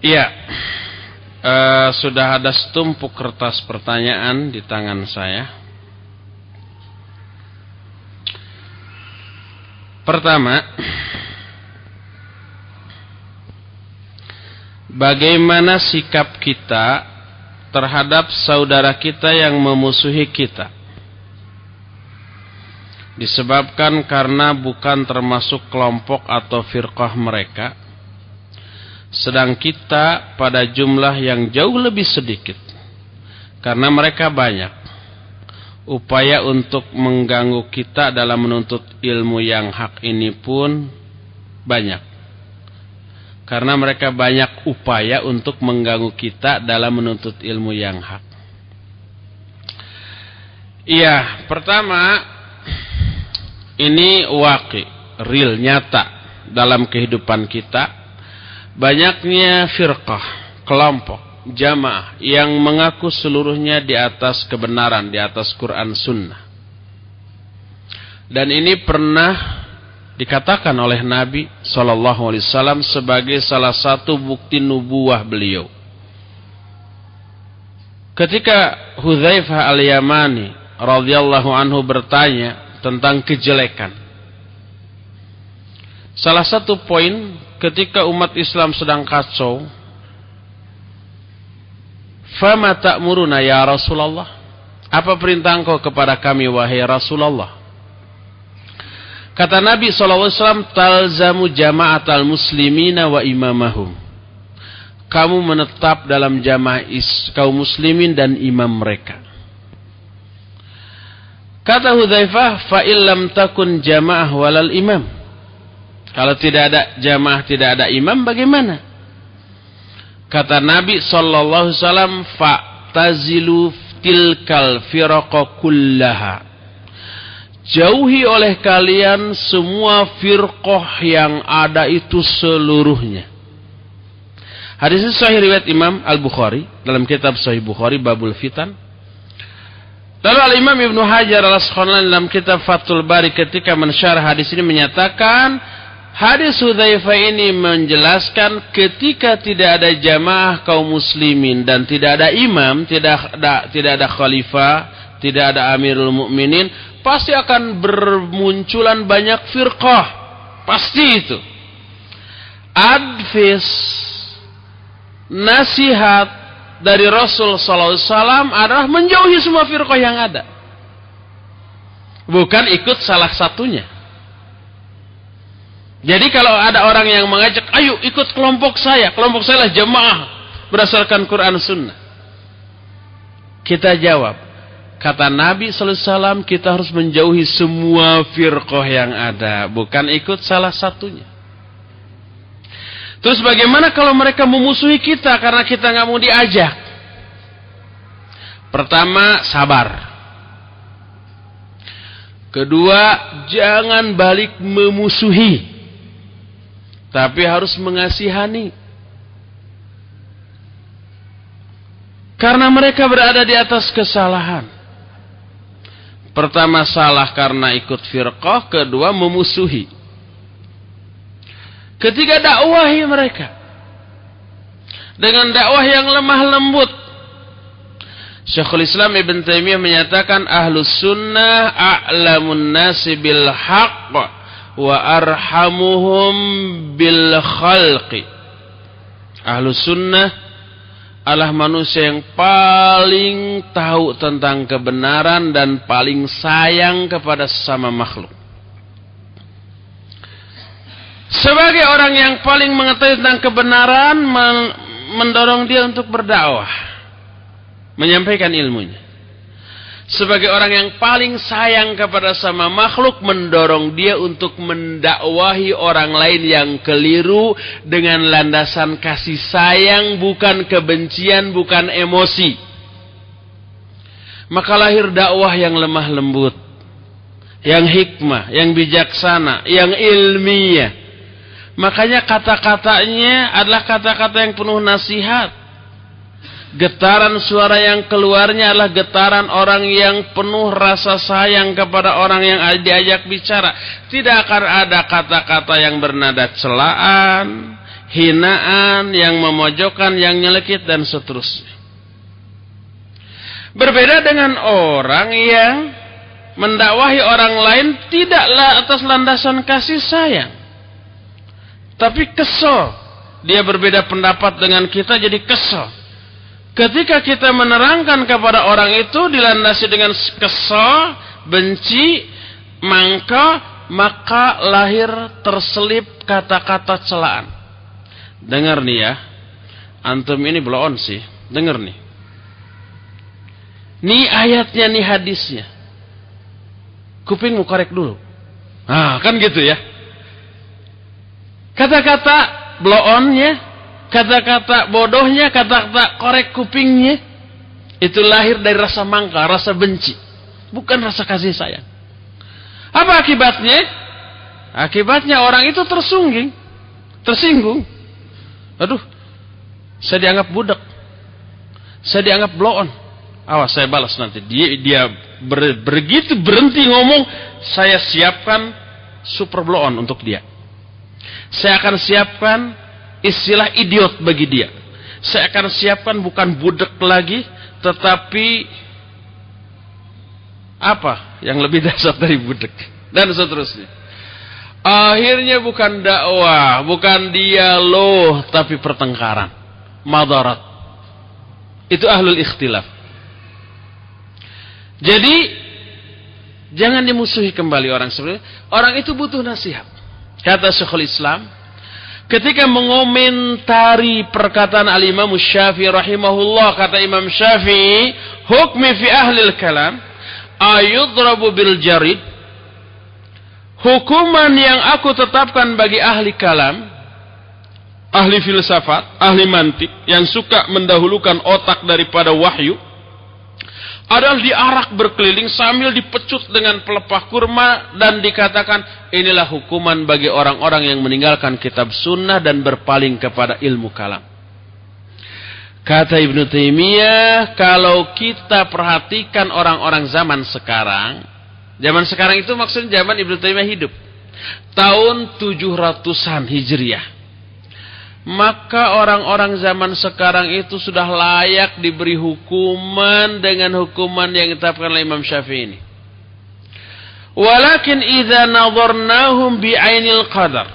Iya, uh, sudah ada setumpuk kertas pertanyaan di tangan saya. Pertama, bagaimana sikap kita terhadap saudara kita yang memusuhi kita? Disebabkan karena bukan termasuk kelompok atau firqah mereka, sedang kita pada jumlah yang jauh lebih sedikit. Karena mereka banyak. Upaya untuk mengganggu kita dalam menuntut ilmu yang hak ini pun banyak. Karena mereka banyak upaya untuk mengganggu kita dalam menuntut ilmu yang hak. Iya, pertama ini waki, real, nyata dalam kehidupan kita banyaknya firqah, kelompok, jamaah yang mengaku seluruhnya di atas kebenaran, di atas Quran Sunnah. Dan ini pernah dikatakan oleh Nabi Shallallahu Alaihi Wasallam sebagai salah satu bukti nubuah beliau. Ketika Hudzaifah al-Yamani radhiyallahu anhu bertanya tentang kejelekan. Salah satu poin ketika umat Islam sedang kacau, "Fama ta'muruna ya Rasulullah?" Apa perintah engkau kepada kami wahai Rasulullah? Kata Nabi SAW, Talzamu jama'atal muslimina wa imamahum. Kamu menetap dalam jamaah kaum muslimin dan imam mereka. Kata Hudzaifah, fa illam takun jamaah walal imam. Kalau tidak ada jamaah, tidak ada imam, bagaimana? Kata Nabi sallallahu alaihi wasallam, "Fa'tazilu tilkal firaqa kullaha." Jauhi oleh kalian semua firqah yang ada itu seluruhnya. Hadis ini sahih riwayat Imam Al-Bukhari dalam kitab Sahih Bukhari Babul Fitan. Lalu Al-Imam Ibnu Hajar Al-Asqalani dalam kitab Fathul Bari ketika mensyarah hadis ini menyatakan Hadis Hudzaifah ini menjelaskan ketika tidak ada jamaah kaum muslimin dan tidak ada imam, tidak ada tidak ada khalifah, tidak ada amirul mukminin, pasti akan bermunculan banyak firqah. Pasti itu. Advis nasihat dari Rasul sallallahu alaihi wasallam adalah menjauhi semua firqah yang ada. Bukan ikut salah satunya. Jadi kalau ada orang yang mengajak, ayo ikut kelompok saya. Kelompok saya lah jemaah berdasarkan Quran Sunnah. Kita jawab, kata Nabi SAW kita harus menjauhi semua firqah yang ada. Bukan ikut salah satunya. Terus bagaimana kalau mereka memusuhi kita karena kita nggak mau diajak? Pertama, sabar. Kedua, jangan balik memusuhi tapi harus mengasihani. Karena mereka berada di atas kesalahan. Pertama salah karena ikut firqah, kedua memusuhi. Ketiga dakwahi mereka. Dengan dakwah yang lemah lembut. Syekhul Islam Ibn Taimiyah menyatakan ahlus sunnah a'lamun nasi bil haqq wa arhamuhum bil khalqi. Ahlu sunnah adalah manusia yang paling tahu tentang kebenaran dan paling sayang kepada sesama makhluk. Sebagai orang yang paling mengetahui tentang kebenaran, mendorong dia untuk berdakwah, menyampaikan ilmunya sebagai orang yang paling sayang kepada sama makhluk mendorong dia untuk mendakwahi orang lain yang keliru dengan landasan kasih sayang bukan kebencian bukan emosi. Maka lahir dakwah yang lemah lembut yang hikmah yang bijaksana yang ilmiah. Makanya kata-katanya adalah kata-kata yang penuh nasihat Getaran suara yang keluarnya adalah getaran orang yang penuh rasa sayang kepada orang yang diajak bicara. Tidak akan ada kata-kata yang bernada celaan, hinaan, yang memojokkan, yang nyelekit dan seterusnya. Berbeda dengan orang yang mendakwahi orang lain tidaklah atas landasan kasih sayang. Tapi kesel. Dia berbeda pendapat dengan kita jadi kesel. Ketika kita menerangkan kepada orang itu dilandasi dengan kesel, benci, maka maka lahir terselip kata-kata celaan. Dengar nih ya. Antum ini belum sih. Dengar nih. Nih ayatnya, nih hadisnya. Kupingmu korek dulu. Nah, kan gitu ya. Kata-kata bloonnya, kata-kata bodohnya, kata-kata korek kupingnya, itu lahir dari rasa mangka, rasa benci. Bukan rasa kasih sayang. Apa akibatnya? Akibatnya orang itu tersungging, tersinggung. Aduh, saya dianggap budak. Saya dianggap bloon. Awas saya balas nanti. Dia dia ber, begitu berhenti ngomong, saya siapkan super blow on untuk dia. Saya akan siapkan istilah idiot bagi dia. Saya akan siapkan bukan budak lagi, tetapi apa yang lebih dasar dari budak dan seterusnya. Akhirnya bukan dakwah, bukan dialog, tapi pertengkaran, madarat. Itu ahlul ikhtilaf. Jadi jangan dimusuhi kembali orang seperti. Orang itu butuh nasihat. Kata Syekhul Islam, ketika mengomentari perkataan al-Imam Syafi'i rahimahullah, kata Imam Syafi'i, hukmi fi ahli kalam ayudrabu bil jarid hukuman yang aku tetapkan bagi ahli kalam ahli filsafat, ahli mantik yang suka mendahulukan otak daripada wahyu adalah diarak berkeliling sambil dipecut dengan pelepah kurma dan dikatakan inilah hukuman bagi orang-orang yang meninggalkan kitab sunnah dan berpaling kepada ilmu kalam. Kata Ibnu Taimiyah, kalau kita perhatikan orang-orang zaman sekarang, zaman sekarang itu maksudnya zaman Ibnu Taimiyah hidup. Tahun 700-an Hijriah maka orang-orang zaman sekarang itu sudah layak diberi hukuman dengan hukuman yang ditetapkan oleh Imam Syafi'i ini. Walakin idza nadharnahum bi'ainil qadar.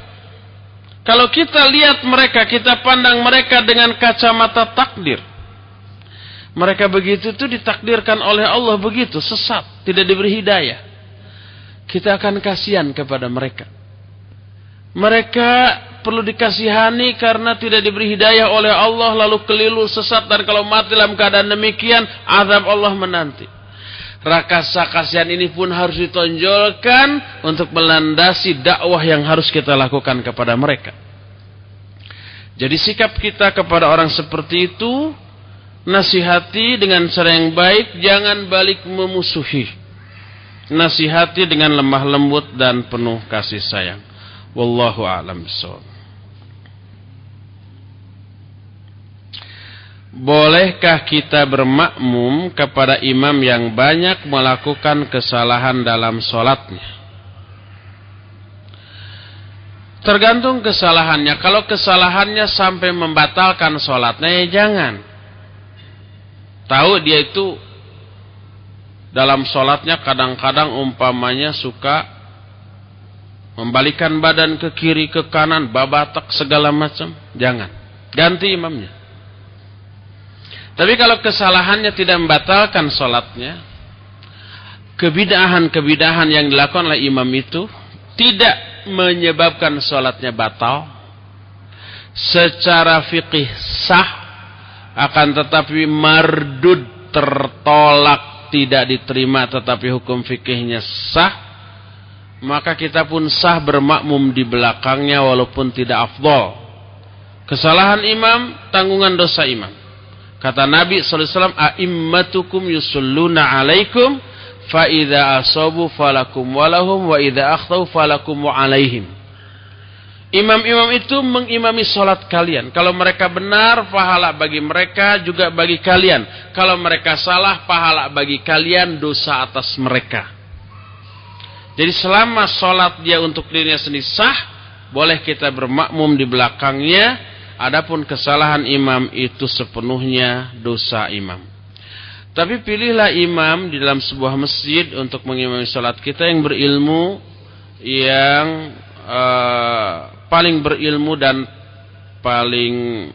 Kalau kita lihat mereka, kita pandang mereka dengan kacamata takdir. Mereka begitu itu ditakdirkan oleh Allah begitu, sesat, tidak diberi hidayah. Kita akan kasihan kepada mereka. Mereka perlu dikasihani karena tidak diberi hidayah oleh Allah lalu keliru sesat dan kalau mati dalam keadaan demikian azab Allah menanti. Rakasa kasihan ini pun harus ditonjolkan untuk melandasi dakwah yang harus kita lakukan kepada mereka. Jadi sikap kita kepada orang seperti itu nasihati dengan cara yang baik, jangan balik memusuhi. Nasihati dengan lemah lembut dan penuh kasih sayang. Wallahu a'lam bishawab. Bolehkah kita bermakmum kepada imam yang banyak melakukan kesalahan dalam sholatnya? Tergantung kesalahannya. Kalau kesalahannya sampai membatalkan sholatnya, ya jangan. Tahu dia itu dalam sholatnya kadang-kadang umpamanya suka membalikan badan ke kiri, ke kanan, babatak segala macam. Jangan. Ganti imamnya. Tapi kalau kesalahannya tidak membatalkan sholatnya, kebidahan-kebidahan yang dilakukan oleh imam itu tidak menyebabkan sholatnya batal, secara fikih sah, akan tetapi mardud tertolak tidak diterima tetapi hukum fikihnya sah, maka kita pun sah bermakmum di belakangnya walaupun tidak afdol. Kesalahan imam, tanggungan dosa imam. Kata Nabi SAW, A'immatukum yusulluna alaikum, fa idha asabu falakum walahum, wa idha akhtau falakum wa alaihim. Imam-imam itu mengimami sholat kalian. Kalau mereka benar, pahala bagi mereka, juga bagi kalian. Kalau mereka salah, pahala bagi kalian, dosa atas mereka. Jadi selama sholat dia untuk dirinya sendiri sah, boleh kita bermakmum di belakangnya. Adapun kesalahan imam itu sepenuhnya dosa imam. Tapi pilihlah imam di dalam sebuah masjid untuk mengimami salat kita yang berilmu, yang uh, paling berilmu dan paling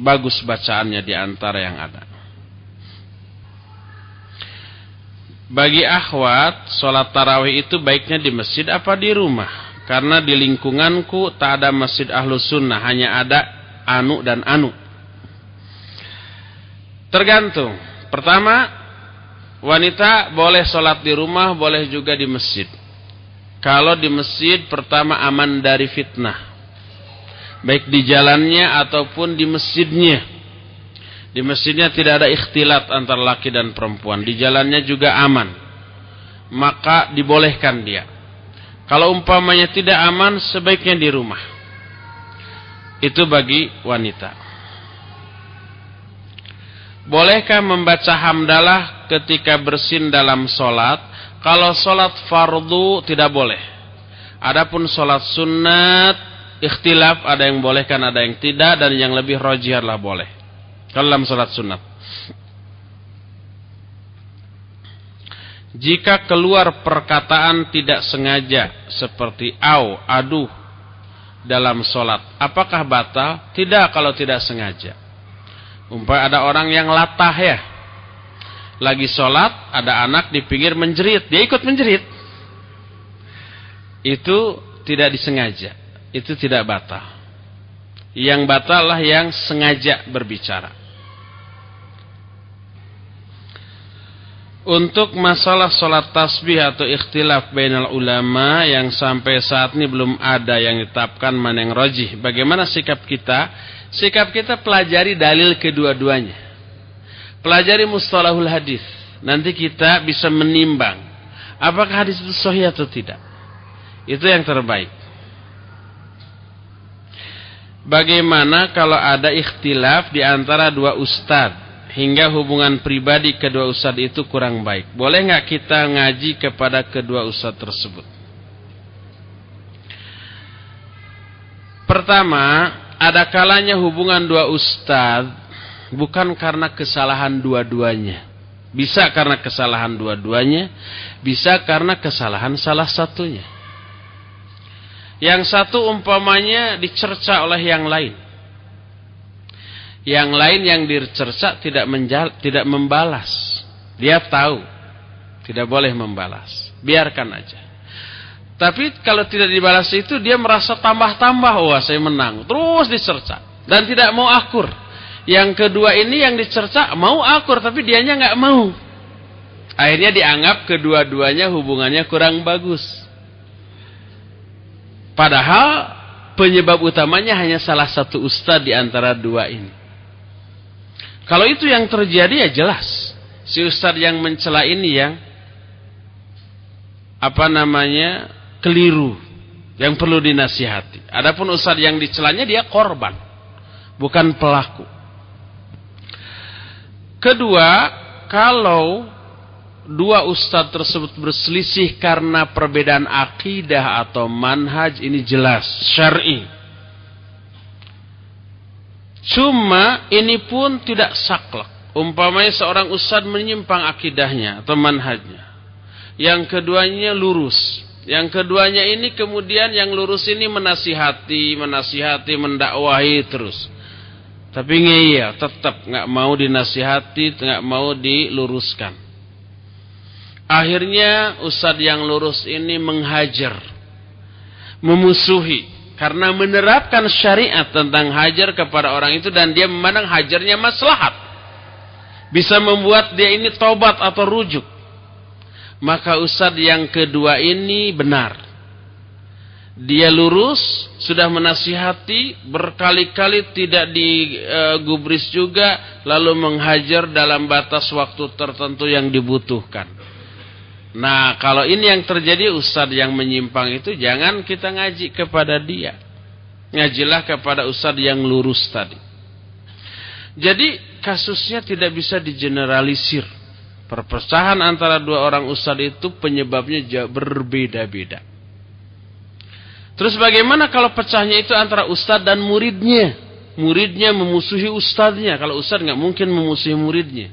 bagus bacaannya di antara yang ada. Bagi akhwat, sholat tarawih itu baiknya di masjid apa di rumah? Karena di lingkunganku tak ada masjid ahlu sunnah, hanya ada anu dan anu. Tergantung. Pertama, wanita boleh sholat di rumah, boleh juga di masjid. Kalau di masjid, pertama aman dari fitnah. Baik di jalannya ataupun di masjidnya. Di masjidnya tidak ada ikhtilat antara laki dan perempuan. Di jalannya juga aman. Maka dibolehkan dia. Kalau umpamanya tidak aman, sebaiknya di rumah. Itu bagi wanita. Bolehkah membaca hamdalah ketika bersin dalam solat? Kalau solat fardu tidak boleh. Adapun solat sunat, ikhtilaf ada yang bolehkan ada yang tidak dan yang lebih rojih adalah boleh dalam salat sunat. Jika keluar perkataan tidak sengaja seperti au, aduh dalam solat, apakah batal? Tidak kalau tidak sengaja. Umpah ada orang yang latah ya, lagi solat, ada anak di pinggir menjerit, dia ikut menjerit. Itu tidak disengaja, itu tidak batal. Yang batal lah yang sengaja berbicara. Untuk masalah sholat tasbih atau ikhtilaf bainal ulama yang sampai saat ini belum ada yang ditetapkan mana yang rojih. Bagaimana sikap kita? Sikap kita pelajari dalil kedua-duanya. Pelajari mustalahul hadis. Nanti kita bisa menimbang apakah hadis itu sahih atau tidak. Itu yang terbaik. Bagaimana kalau ada ikhtilaf di antara dua ustadz? Hingga hubungan pribadi kedua ustadz itu kurang baik. Boleh nggak kita ngaji kepada kedua ustadz tersebut? Pertama, ada kalanya hubungan dua ustadz bukan karena kesalahan dua-duanya. Bisa karena kesalahan dua-duanya, bisa karena kesalahan salah satunya. Yang satu umpamanya dicerca oleh yang lain. Yang lain yang dicerca tidak menjal, tidak membalas. Dia tahu tidak boleh membalas. Biarkan aja. Tapi kalau tidak dibalas itu dia merasa tambah-tambah wah saya menang. Terus dicerca dan tidak mau akur. Yang kedua ini yang dicerca mau akur tapi dianya nggak mau. Akhirnya dianggap kedua-duanya hubungannya kurang bagus. Padahal penyebab utamanya hanya salah satu ustadz di antara dua ini. Kalau itu yang terjadi ya jelas. Si ustadz yang mencela ini yang apa namanya keliru, yang perlu dinasihati. Adapun ustadz yang dicelanya dia korban, bukan pelaku. Kedua, kalau dua ustadz tersebut berselisih karena perbedaan akidah atau manhaj ini jelas syar'i. Cuma ini pun tidak saklek. Umpamanya seorang ustadz menyimpang akidahnya atau manhajnya. Yang keduanya lurus. Yang keduanya ini kemudian yang lurus ini menasihati, menasihati, mendakwahi terus. Tapi ngeyel, tetap nggak mau dinasihati, nggak mau diluruskan. Akhirnya ustadz yang lurus ini menghajar, memusuhi, karena menerapkan syariat tentang hajar kepada orang itu dan dia memandang hajarnya maslahat. Bisa membuat dia ini tobat atau rujuk. Maka ustadz yang kedua ini benar. Dia lurus, sudah menasihati, berkali-kali tidak digubris juga, lalu menghajar dalam batas waktu tertentu yang dibutuhkan. Nah, kalau ini yang terjadi ustadz yang menyimpang itu jangan kita ngaji kepada dia. Ngajilah kepada ustadz yang lurus tadi. Jadi kasusnya tidak bisa digeneralisir. Perpecahan antara dua orang ustadz itu penyebabnya berbeda-beda. Terus bagaimana kalau pecahnya itu antara ustadz dan muridnya? Muridnya memusuhi ustadznya. Kalau ustadz nggak mungkin memusuhi muridnya.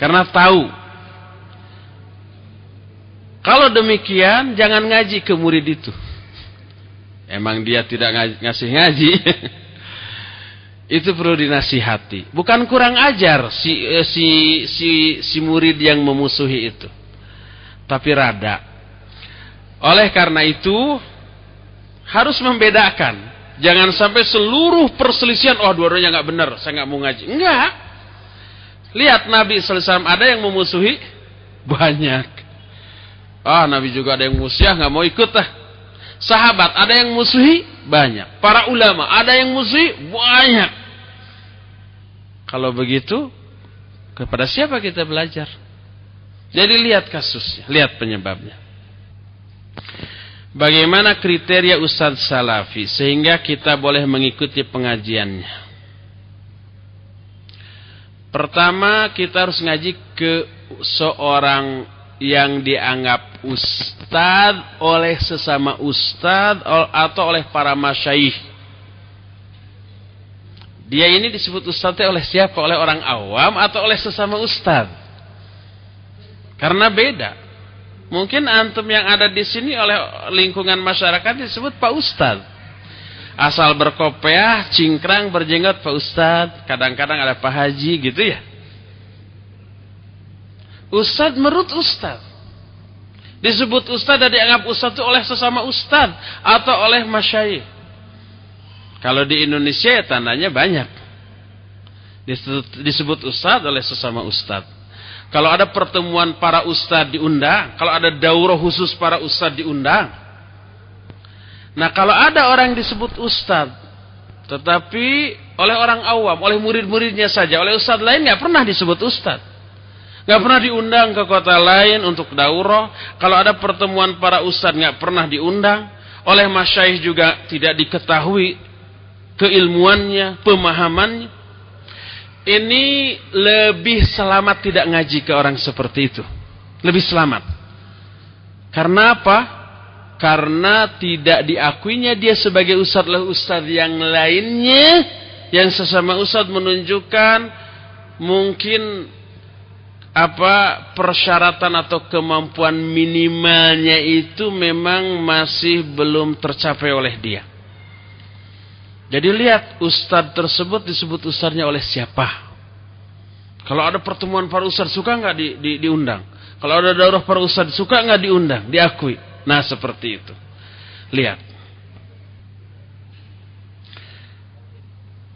Karena tahu. Kalau demikian, jangan ngaji ke murid itu. Emang dia tidak ngasih ngaji. itu perlu dinasihati. Bukan kurang ajar si eh, si si si murid yang memusuhi itu. Tapi rada. Oleh karena itu harus membedakan. Jangan sampai seluruh perselisihan oh dua-duanya nggak benar, saya nggak mau ngaji. Enggak. Lihat Nabi SAW ada yang memusuhi banyak. Ah Nabi juga ada yang musyah nggak mau ikut lah. Sahabat ada yang musuhi banyak. Para ulama ada yang musuhi banyak. Kalau begitu, kepada siapa kita belajar? Jadi lihat kasusnya, lihat penyebabnya. Bagaimana kriteria Ustadz Salafi sehingga kita boleh mengikuti pengajiannya? Pertama, kita harus ngaji ke seorang yang dianggap ustad oleh sesama ustad atau oleh para masyaih. Dia ini disebut ustad oleh siapa? Oleh orang awam atau oleh sesama ustad? Karena beda. Mungkin antum yang ada di sini oleh lingkungan masyarakat disebut Pak Ustad. Asal berkopiah, cingkrang, berjenggot Pak Ustad. Kadang-kadang ada Pak Haji gitu ya. Ustad menurut Ustad. Disebut Ustad dan dianggap Ustad itu oleh sesama Ustad. Atau oleh masyayikh. Kalau di Indonesia ya tandanya banyak. Disebut Ustad oleh sesama Ustad. Kalau ada pertemuan para Ustad diundang. Kalau ada daurah khusus para Ustad diundang. Nah kalau ada orang disebut Ustad. Tetapi oleh orang awam, oleh murid-muridnya saja. Oleh Ustad lain nggak pernah disebut Ustad. Gak pernah diundang ke kota lain untuk daurah. Kalau ada pertemuan para ustadz gak pernah diundang. Oleh masyaih juga tidak diketahui keilmuannya, pemahamannya. Ini lebih selamat tidak ngaji ke orang seperti itu. Lebih selamat. Karena apa? Karena tidak diakuinya dia sebagai ustadz oleh ustadz yang lainnya. Yang sesama ustadz menunjukkan mungkin apa persyaratan atau kemampuan minimalnya itu memang masih belum tercapai oleh dia. Jadi lihat ustadz tersebut disebut ustadznya oleh siapa. Kalau ada pertemuan para ustadz suka nggak di, di, diundang. Kalau ada daurah para ustadz suka nggak diundang, diakui. Nah seperti itu. Lihat.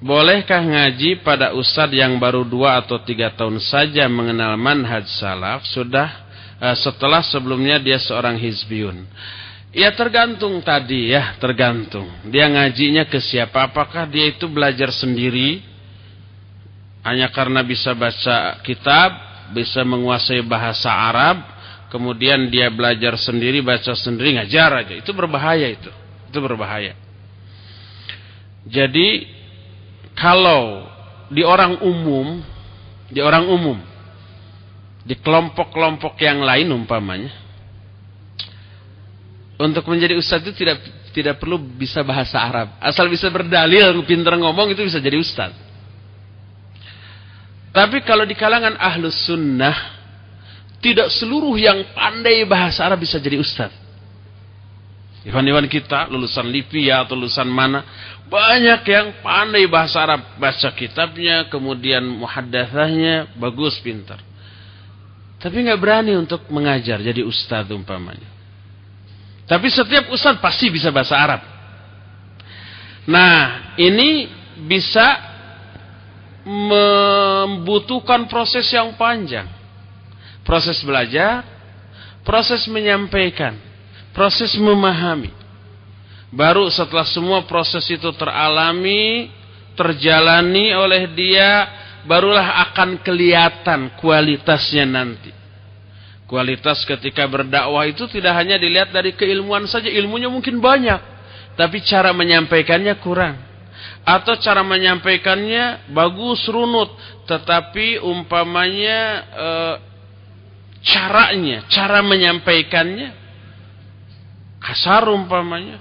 Bolehkah ngaji pada ustadz yang baru dua atau tiga tahun saja mengenal manhaj salaf sudah uh, setelah sebelumnya dia seorang hizbiyun? Ya tergantung tadi ya, tergantung. Dia ngajinya ke siapa? Apakah dia itu belajar sendiri? Hanya karena bisa baca kitab, bisa menguasai bahasa Arab, kemudian dia belajar sendiri, baca sendiri, ngajar aja. Itu berbahaya itu. Itu berbahaya. Jadi kalau di orang umum, di orang umum, di kelompok-kelompok yang lain umpamanya, untuk menjadi ustadz itu tidak tidak perlu bisa bahasa Arab. Asal bisa berdalil, pinter ngomong itu bisa jadi ustadz. Tapi kalau di kalangan ahlus sunnah, tidak seluruh yang pandai bahasa Arab bisa jadi ustadz. Iwan-iwan kita lulusan Libya atau lulusan mana banyak yang pandai bahasa Arab, baca kitabnya, kemudian muhaddatsahnya bagus, pintar. Tapi nggak berani untuk mengajar jadi ustadz umpamanya. Tapi setiap ustadz pasti bisa bahasa Arab. Nah, ini bisa membutuhkan proses yang panjang. Proses belajar, proses menyampaikan proses memahami. Baru setelah semua proses itu teralami, terjalani oleh dia, barulah akan kelihatan kualitasnya nanti. Kualitas ketika berdakwah itu tidak hanya dilihat dari keilmuan saja, ilmunya mungkin banyak, tapi cara menyampaikannya kurang. Atau cara menyampaikannya bagus runut, tetapi umpamanya e, caranya, cara menyampaikannya kasar umpamanya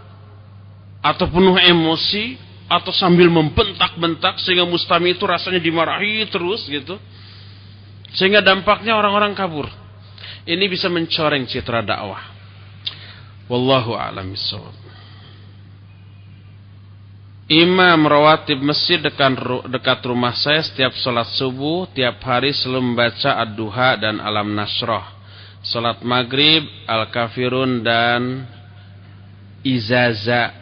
atau penuh emosi atau sambil membentak-bentak sehingga mustami itu rasanya dimarahi terus gitu. Sehingga dampaknya orang-orang kabur. Ini bisa mencoreng citra dakwah. Wallahu a'lam. Imam rawatib masjid dekat, dekat rumah saya setiap sholat subuh, tiap hari selalu membaca ad-duha dan alam nasroh. Sholat maghrib, al-kafirun dan izaza.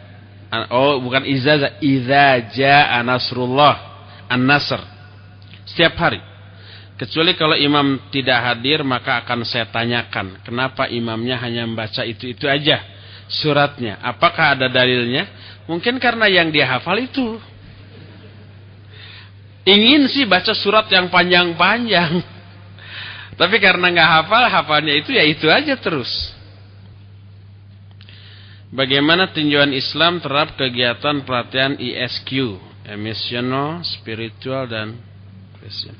Oh bukan izaza, izaja anasrullah, an-nasr. Setiap hari. Kecuali kalau imam tidak hadir maka akan saya tanyakan. Kenapa imamnya hanya membaca itu-itu aja suratnya. Apakah ada dalilnya? Mungkin karena yang dia hafal itu. Ingin sih baca surat yang panjang-panjang. Tapi karena nggak hafal, hafalnya itu ya itu aja terus. Bagaimana tinjauan Islam terhadap kegiatan pelatihan ISQ, emotional, spiritual dan Christian.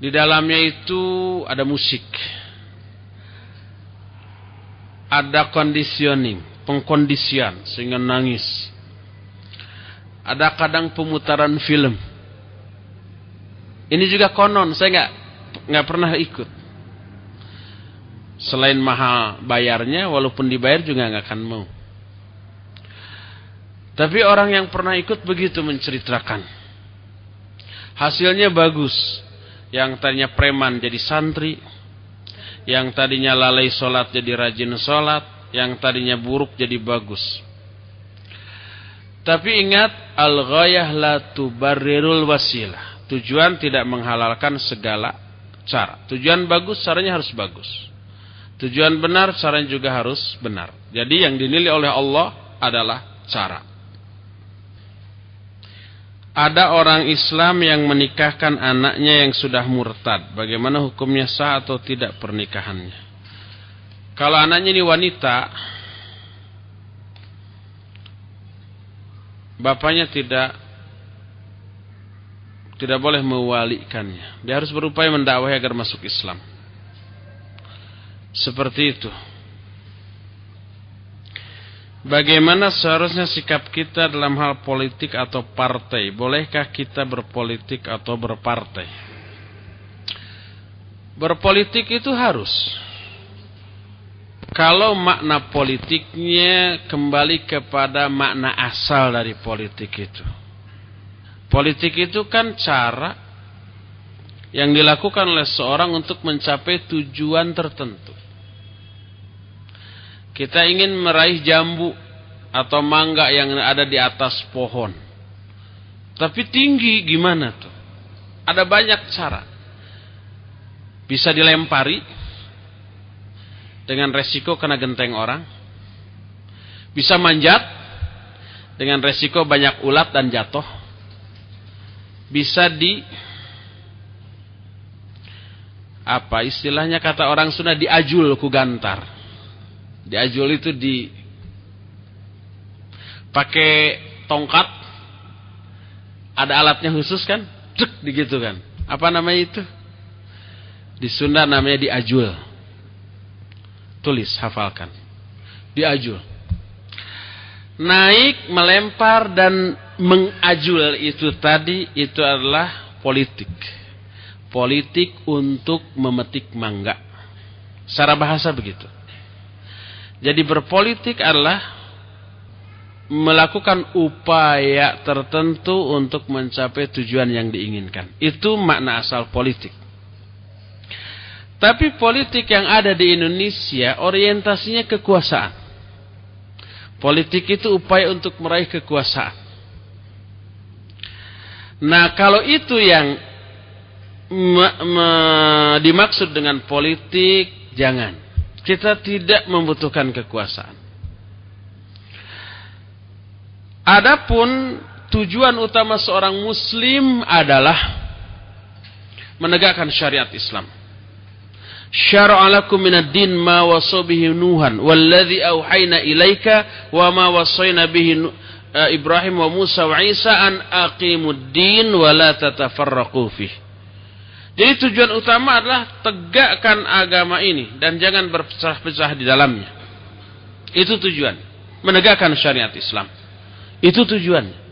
Di dalamnya itu ada musik. Ada conditioning pengkondisian sehingga nangis. Ada kadang pemutaran film. Ini juga konon, saya nggak nggak pernah ikut. Selain mahal bayarnya, walaupun dibayar juga nggak akan mau. Tapi orang yang pernah ikut begitu menceritakan. Hasilnya bagus. Yang tadinya preman jadi santri. Yang tadinya lalai sholat jadi rajin sholat yang tadinya buruk jadi bagus. Tapi ingat al-ghayah la tubarrirul wasilah. Tujuan tidak menghalalkan segala cara. Tujuan bagus caranya harus bagus. Tujuan benar caranya juga harus benar. Jadi yang dinilai oleh Allah adalah cara. Ada orang Islam yang menikahkan anaknya yang sudah murtad. Bagaimana hukumnya sah atau tidak pernikahannya? Kalau anaknya ini wanita, bapaknya tidak tidak boleh mewalikannya. Dia harus berupaya mendakwahi agar masuk Islam. Seperti itu. Bagaimana seharusnya sikap kita dalam hal politik atau partai? Bolehkah kita berpolitik atau berpartai? Berpolitik itu harus. Kalau makna politiknya kembali kepada makna asal dari politik itu. Politik itu kan cara yang dilakukan oleh seorang untuk mencapai tujuan tertentu. Kita ingin meraih jambu atau mangga yang ada di atas pohon. Tapi tinggi gimana tuh? Ada banyak cara. Bisa dilempari, dengan resiko kena genteng orang. Bisa manjat dengan resiko banyak ulat dan jatuh. Bisa di apa istilahnya kata orang Sunda diajul ku gantar. Diajul itu di pakai tongkat ada alatnya khusus kan? Cek begitu kan. Apa namanya itu? Di Sunda namanya diajul. Tulis, hafalkan. Diajul. Naik, melempar dan mengajul itu tadi itu adalah politik. Politik untuk memetik mangga. Secara bahasa begitu. Jadi berpolitik adalah melakukan upaya tertentu untuk mencapai tujuan yang diinginkan. Itu makna asal politik. Tapi politik yang ada di Indonesia orientasinya kekuasaan. Politik itu upaya untuk meraih kekuasaan. Nah, kalau itu yang dimaksud dengan politik, jangan. Kita tidak membutuhkan kekuasaan. Adapun tujuan utama seorang muslim adalah menegakkan syariat Islam syara'a lakum minad din ma wasa bihi nuhan walladhi auhayna ilaika wa ma wasayna bihi uh, Ibrahim wa Musa wa Isa an aqimud din wa la tatafarraqu fih jadi tujuan utama adalah tegakkan agama ini dan jangan berpecah-pecah di dalamnya itu tujuan menegakkan syariat Islam. Itu tujuannya.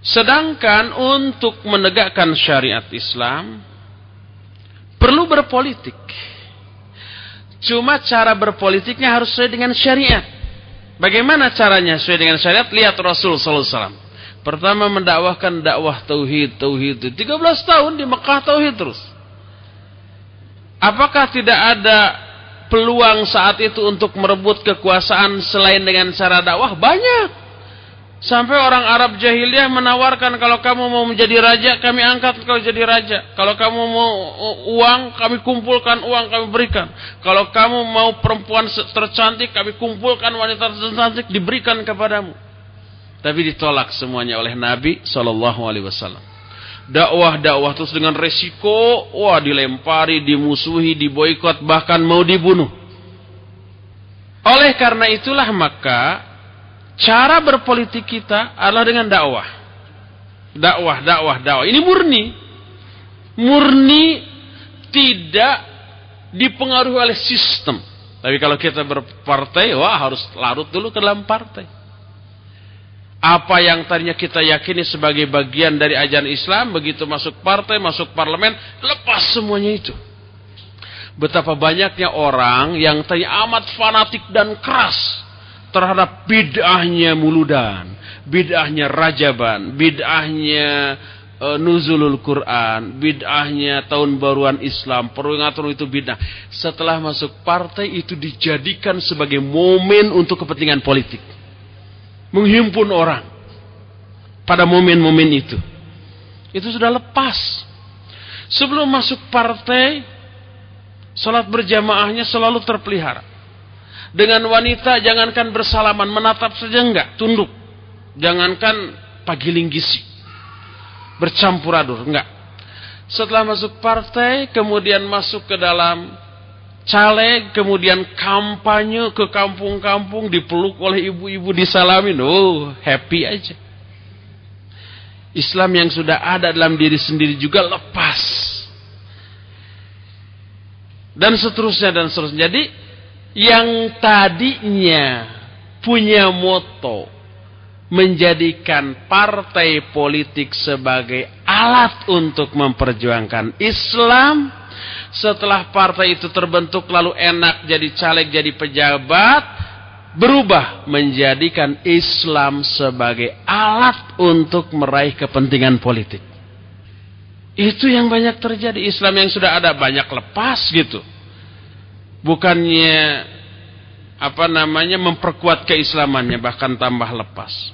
Sedangkan untuk menegakkan syariat Islam perlu berpolitik. Cuma cara berpolitiknya harus sesuai dengan syariat. Bagaimana caranya sesuai dengan syariat? Lihat Rasul sallallahu alaihi wasallam. Pertama mendakwahkan dakwah tauhid, tauhid. 13 tahun di Mekah tauhid terus. Apakah tidak ada peluang saat itu untuk merebut kekuasaan selain dengan cara dakwah? Banyak. Sampai orang Arab jahiliyah menawarkan kalau kamu mau menjadi raja, kami angkat kau jadi raja. Kalau kamu mau uang, kami kumpulkan uang, kami berikan. Kalau kamu mau perempuan tercantik, kami kumpulkan wanita tercantik, diberikan kepadamu. Tapi ditolak semuanya oleh Nabi Shallallahu Alaihi Wasallam. Dakwah-dakwah terus dengan resiko, wah dilempari, dimusuhi, diboikot, bahkan mau dibunuh. Oleh karena itulah maka Cara berpolitik kita adalah dengan dakwah. Dakwah, dakwah, dakwah. Ini murni. Murni tidak dipengaruhi oleh sistem. Tapi kalau kita berpartai, wah harus larut dulu ke dalam partai. Apa yang tadinya kita yakini sebagai bagian dari ajaran Islam, begitu masuk partai, masuk parlemen, lepas semuanya itu. Betapa banyaknya orang yang tadinya amat fanatik dan keras terhadap bid'ahnya muludan, bid'ahnya rajaban, bid'ahnya uh, nuzulul Quran, bid'ahnya tahun baruan Islam, peringatan itu bid'ah. Setelah masuk partai itu dijadikan sebagai momen untuk kepentingan politik. Menghimpun orang pada momen-momen itu. Itu sudah lepas. Sebelum masuk partai, sholat berjamaahnya selalu terpelihara. Dengan wanita jangankan bersalaman, menatap saja enggak, tunduk. Jangankan pagiling gisi. Bercampur aduk, enggak. Setelah masuk partai, kemudian masuk ke dalam caleg, kemudian kampanye ke kampung-kampung, dipeluk oleh ibu-ibu, disalamin. Oh, happy aja. Islam yang sudah ada dalam diri sendiri juga lepas. Dan seterusnya dan seterusnya. Jadi yang tadinya punya moto menjadikan partai politik sebagai alat untuk memperjuangkan Islam setelah partai itu terbentuk lalu enak jadi caleg jadi pejabat berubah menjadikan Islam sebagai alat untuk meraih kepentingan politik itu yang banyak terjadi Islam yang sudah ada banyak lepas gitu bukannya apa namanya memperkuat keislamannya bahkan tambah lepas.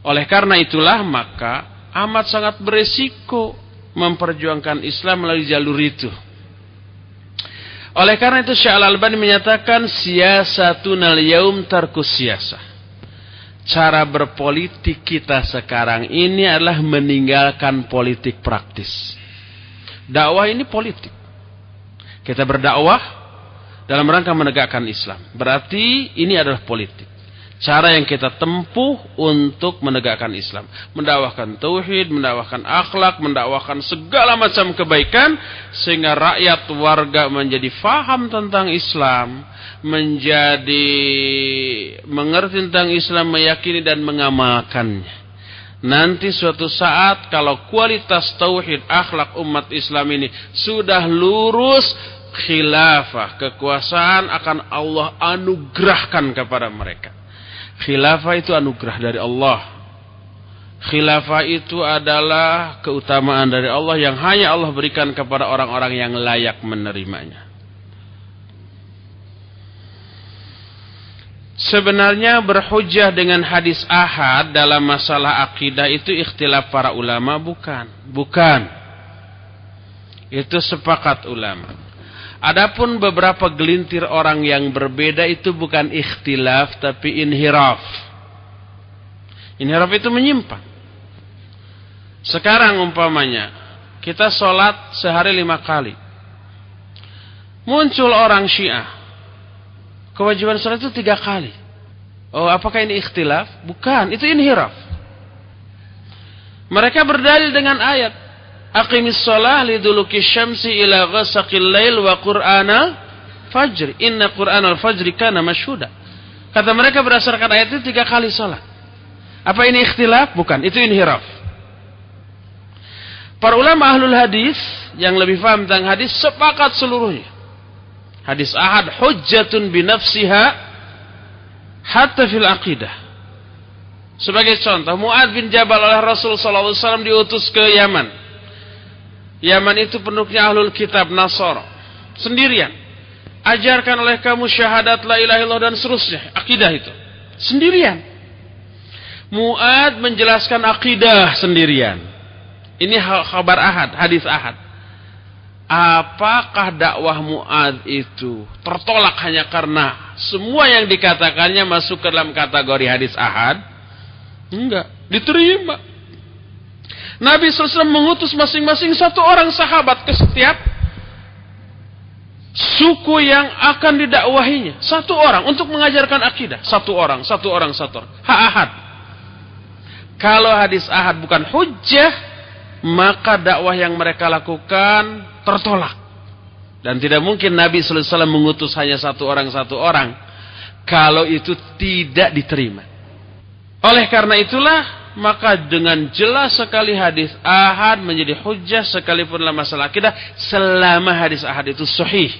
Oleh karena itulah maka amat sangat beresiko memperjuangkan Islam melalui jalur itu. Oleh karena itu Syekh Al-Albani menyatakan siasatunal yaum tarkus. Cara berpolitik kita sekarang ini adalah meninggalkan politik praktis. Dakwah ini politik. Kita berdakwah dalam rangka menegakkan Islam. Berarti ini adalah politik. Cara yang kita tempuh untuk menegakkan Islam. Mendakwahkan tauhid, mendakwahkan akhlak, mendakwahkan segala macam kebaikan. Sehingga rakyat warga menjadi faham tentang Islam. Menjadi mengerti tentang Islam, meyakini dan mengamalkannya. Nanti suatu saat kalau kualitas tauhid akhlak umat Islam ini sudah lurus khilafah, kekuasaan akan Allah anugerahkan kepada mereka. Khilafah itu anugerah dari Allah. Khilafah itu adalah keutamaan dari Allah yang hanya Allah berikan kepada orang-orang yang layak menerimanya. Sebenarnya berhujah dengan hadis ahad dalam masalah akidah itu ikhtilaf para ulama bukan. Bukan. Itu sepakat ulama. Adapun beberapa gelintir orang yang berbeda itu bukan ikhtilaf tapi inhiraf. Inhiraf itu menyimpang. Sekarang umpamanya kita sholat sehari lima kali. Muncul orang syiah. Kewajiban sholat itu tiga kali. Oh apakah ini ikhtilaf? Bukan, itu inhiraf. Mereka berdalil dengan ayat Aqimis shalah liduluki syamsi ila ghasaqil lail wa qur'ana fajr. Inna qur'anal fajri kana masyhuda. Kata mereka berdasarkan ayat itu tiga kali sholat. Apa ini ikhtilaf? Bukan, itu inhiraf. Para ulama ahlul hadis yang lebih paham tentang hadis sepakat seluruhnya. Hadis ahad hujjatun binafsiha hatta fil aqidah. Sebagai contoh, Mu'ad bin Jabal oleh Rasul wasallam diutus ke Yaman. Yaman itu penduduknya ahlul kitab Nasara. Sendirian. Ajarkan oleh kamu syahadat la ilaha illallah dan seterusnya. Akidah itu. Sendirian. Mu'ad menjelaskan akidah sendirian. Ini kabar ahad, hadis ahad. Apakah dakwah Mu'ad itu tertolak hanya karena semua yang dikatakannya masuk ke dalam kategori hadis ahad? Enggak, diterima. Nabi SAW mengutus masing-masing satu orang sahabat ke setiap suku yang akan didakwahinya. Satu orang untuk mengajarkan akidah. Satu orang, satu orang, satu orang. Ha ahad. Kalau hadis ahad bukan hujjah, maka dakwah yang mereka lakukan tertolak. Dan tidak mungkin Nabi SAW mengutus hanya satu orang, satu orang. Kalau itu tidak diterima. Oleh karena itulah maka dengan jelas sekali hadis ahad menjadi hujah sekalipun dalam masalah akidah selama hadis ahad itu sahih.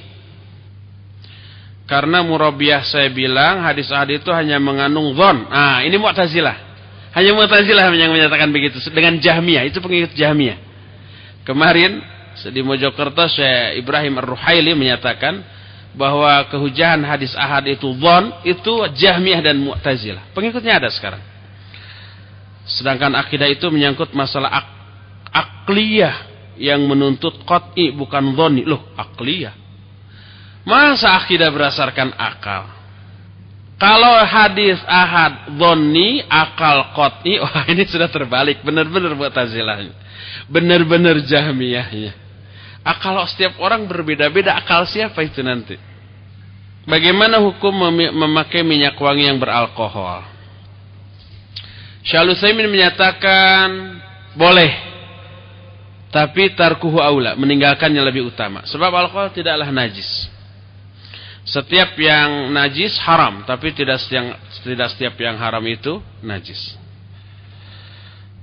Karena murabiah saya bilang hadis ahad itu hanya mengandung zon. Ah, ini Mu'tazilah. Hanya Mu'tazilah yang menyatakan begitu dengan Jahmiyah, itu pengikut Jahmiyah. Kemarin di Mojokerto saya Ibrahim Ar-Ruhaili menyatakan bahwa kehujahan hadis ahad itu zon itu Jahmiyah dan Mu'tazilah. Pengikutnya ada sekarang. Sedangkan akidah itu menyangkut masalah ak akliyah yang menuntut qat'i bukan dhoni. Loh, akliyah. Masa akidah berdasarkan akal? Kalau hadis ahad dhoni, akal qat'i, wah ini sudah terbalik. Benar-benar buat tazilahnya. Benar-benar jahmiyahnya. Akal setiap orang berbeda-beda. Akal siapa itu nanti? Bagaimana hukum memakai minyak wangi yang beralkohol? Syalusaimin menyatakan boleh. Tapi tarkuhu aula, meninggalkannya lebih utama. Sebab alkohol tidaklah najis. Setiap yang najis haram, tapi tidak setiap, tidak setiap yang haram itu najis.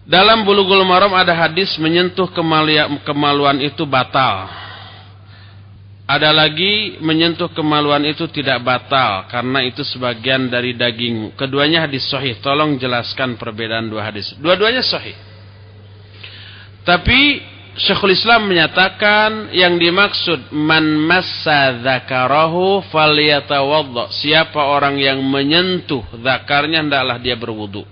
Dalam bulughul maram ada hadis menyentuh kemaluan itu batal. Ada lagi menyentuh kemaluan itu tidak batal karena itu sebagian dari daging. Keduanya hadis sahih. Tolong jelaskan perbedaan dua hadis. Dua-duanya sahih. Tapi Syekhul Islam menyatakan yang dimaksud man massa dzakarahu. Siapa orang yang menyentuh zakarnya hendaklah dia berwudu.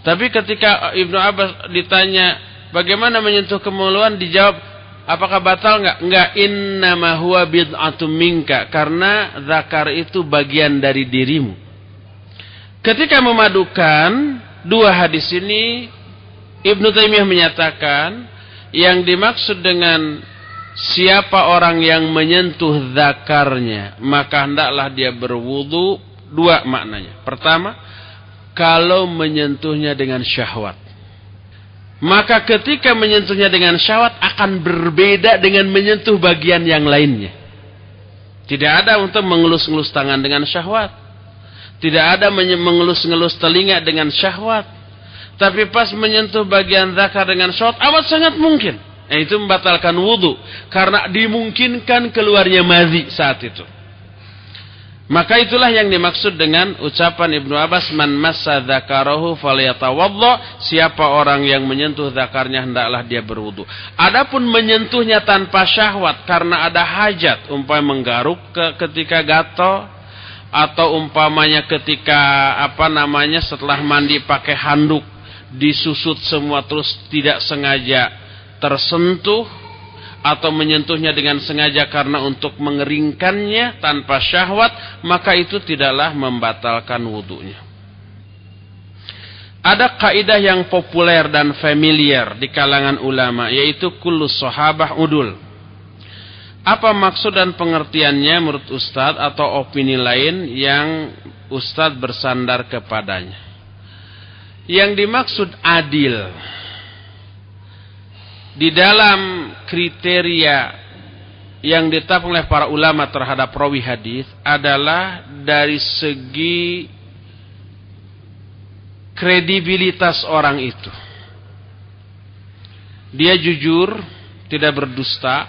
Tapi ketika Ibnu Abbas ditanya bagaimana menyentuh kemaluan dijawab Apakah batal enggak? Enggak. Innama huwa bid'atum minka. Karena zakar itu bagian dari dirimu. Ketika memadukan dua hadis ini, Ibnu Taimiyah menyatakan yang dimaksud dengan siapa orang yang menyentuh zakarnya, maka hendaklah dia berwudu dua maknanya. Pertama, kalau menyentuhnya dengan syahwat. Maka ketika menyentuhnya dengan syahwat akan berbeda dengan menyentuh bagian yang lainnya. Tidak ada untuk mengelus-ngelus tangan dengan syahwat. Tidak ada mengelus-ngelus telinga dengan syahwat. Tapi pas menyentuh bagian zakar dengan syahwat amat sangat mungkin. Nah, itu membatalkan wudhu. Karena dimungkinkan keluarnya mazi saat itu. Maka itulah yang dimaksud dengan ucapan Ibnu Abbas man massa dzakarahu falyatawadda siapa orang yang menyentuh zakarnya hendaklah dia berwudu. Adapun menyentuhnya tanpa syahwat karena ada hajat umpamanya menggaruk ke ketika gatal atau umpamanya ketika apa namanya setelah mandi pakai handuk disusut semua terus tidak sengaja tersentuh atau menyentuhnya dengan sengaja karena untuk mengeringkannya tanpa syahwat, maka itu tidaklah membatalkan wudhunya. Ada kaidah yang populer dan familiar di kalangan ulama, yaitu kullu sahabah udul. Apa maksud dan pengertiannya menurut Ustadz atau opini lain yang Ustadz bersandar kepadanya? Yang dimaksud adil di dalam kriteria yang ditetapkan oleh para ulama terhadap rawi hadis adalah dari segi kredibilitas orang itu. Dia jujur, tidak berdusta,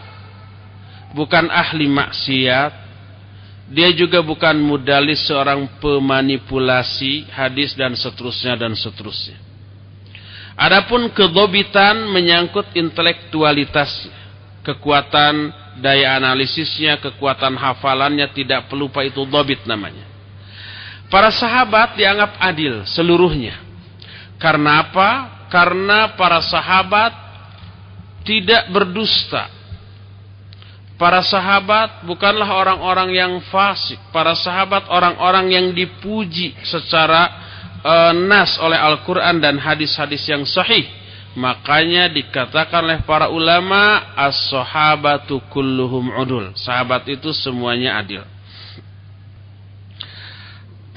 bukan ahli maksiat, dia juga bukan mudalis seorang pemanipulasi hadis dan seterusnya dan seterusnya. Adapun kedobitan menyangkut intelektualitas, kekuatan daya analisisnya, kekuatan hafalannya tidak pelupa itu dobit namanya. Para sahabat dianggap adil seluruhnya. Karena apa? Karena para sahabat tidak berdusta. Para sahabat bukanlah orang-orang yang fasik. Para sahabat orang-orang yang dipuji secara uh, nas oleh Al-Quran dan hadis-hadis yang sahih. Makanya dikatakan oleh para ulama as-sahabatu kulluhum udul. Sahabat itu semuanya adil.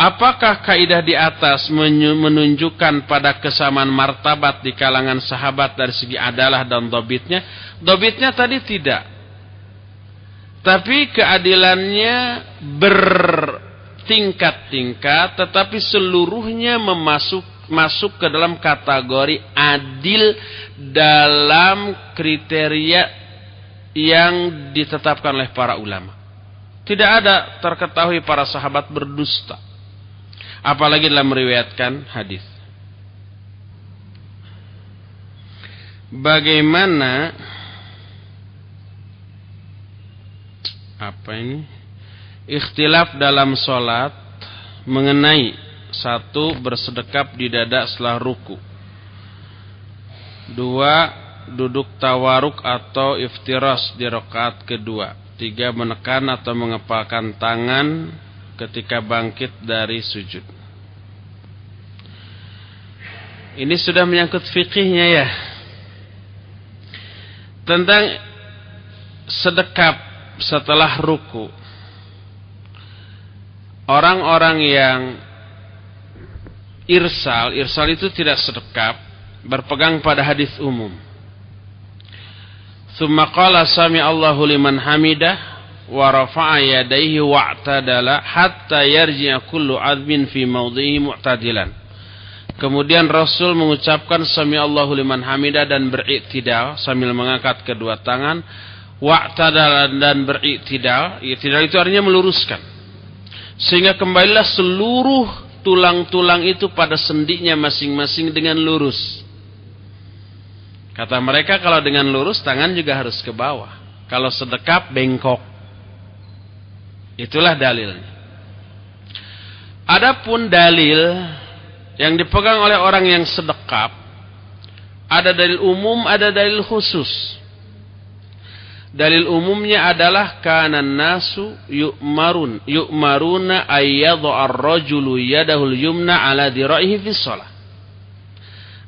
Apakah kaidah di atas menunjukkan pada kesamaan martabat di kalangan sahabat dari segi adalah dan dobitnya? Dobitnya tadi tidak. Tapi keadilannya bertingkat-tingkat, tetapi seluruhnya memasuk, masuk ke dalam kategori adil dalam kriteria yang ditetapkan oleh para ulama. Tidak ada terketahui para sahabat berdusta apalagi dalam meriwayatkan hadis. Bagaimana apa ini? Ikhtilaf dalam solat mengenai satu bersedekap di dada setelah ruku. Dua duduk tawaruk atau iftiras di rakaat kedua. Tiga menekan atau mengepalkan tangan ketika bangkit dari sujud. Ini sudah menyangkut fikihnya ya. Tentang sedekap setelah ruku. Orang-orang yang irsal, irsal itu tidak sedekap, berpegang pada hadis umum. Thumma qala sami Allahu liman hamidah wa rafa'a yadayhi wa'tadala hatta yarji'a kullu admin fi mawdhihi mu'tadilan. Kemudian Rasul mengucapkan sami Allahu liman hamidah dan beriktidal sambil mengangkat kedua tangan wa'tadala dan beriktidal. Iktidal itu artinya meluruskan. Sehingga kembalilah seluruh tulang-tulang itu pada sendinya masing-masing dengan lurus. Kata mereka kalau dengan lurus tangan juga harus ke bawah. Kalau sedekap bengkok. Itulah dalilnya. Adapun dalil yang dipegang oleh orang yang sedekap ada dalil umum, ada dalil khusus. Dalil umumnya adalah kanan nasu yu'marun yu'maruna ayyadhu ar-rajulu yadahul yumna ala diraihi fi shalah.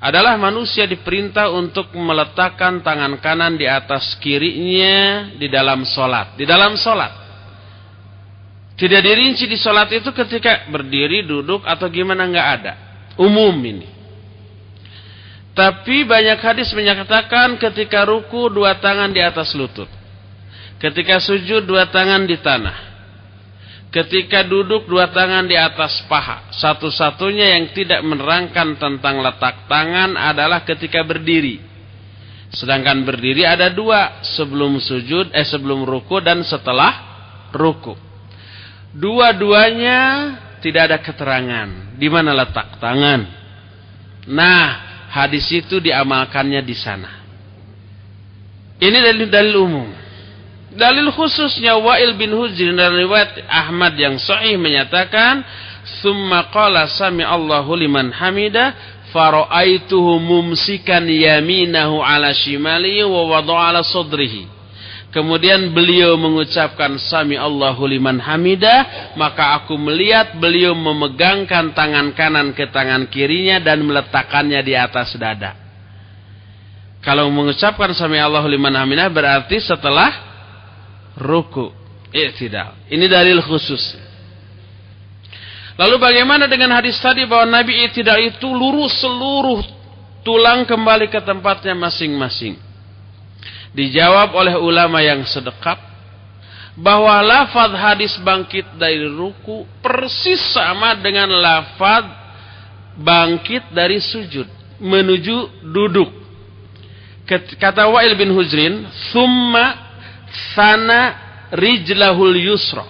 Adalah manusia diperintah untuk meletakkan tangan kanan di atas kirinya di dalam solat. Di dalam solat. Tidak dirinci di sholat itu ketika berdiri, duduk, atau gimana nggak ada. Umum ini. Tapi banyak hadis menyatakan ketika ruku dua tangan di atas lutut. Ketika sujud dua tangan di tanah. Ketika duduk dua tangan di atas paha. Satu-satunya yang tidak menerangkan tentang letak tangan adalah ketika berdiri. Sedangkan berdiri ada dua. Sebelum sujud, eh sebelum ruku dan setelah ruku. Dua-duanya tidak ada keterangan di mana letak tangan. Nah, hadis itu diamalkannya di sana. Ini dalil-dalil umum. Dalil khususnya Wa'il bin Hujr dan riwayat Ahmad yang sahih menyatakan, "Tsumma qala sami Allahu liman hamida faraaituhu mumsikan yaminahu ala shimali wa wada'a ala sadrihi." Kemudian beliau mengucapkan Sami Allahu liman hamidah. Maka aku melihat beliau memegangkan tangan kanan ke tangan kirinya dan meletakkannya di atas dada. Kalau mengucapkan Sami Allahu liman hamidah berarti setelah ruku. Iktidal. Ini dalil khusus. Lalu bagaimana dengan hadis tadi bahwa Nabi iktidal itu lurus seluruh tulang kembali ke tempatnya masing-masing. Dijawab oleh ulama yang sedekap bahwa lafaz hadis bangkit dari ruku persis sama dengan lafaz bangkit dari sujud menuju duduk. Kata Wa'il bin Hujrin, "Thumma sana rijlahul yusra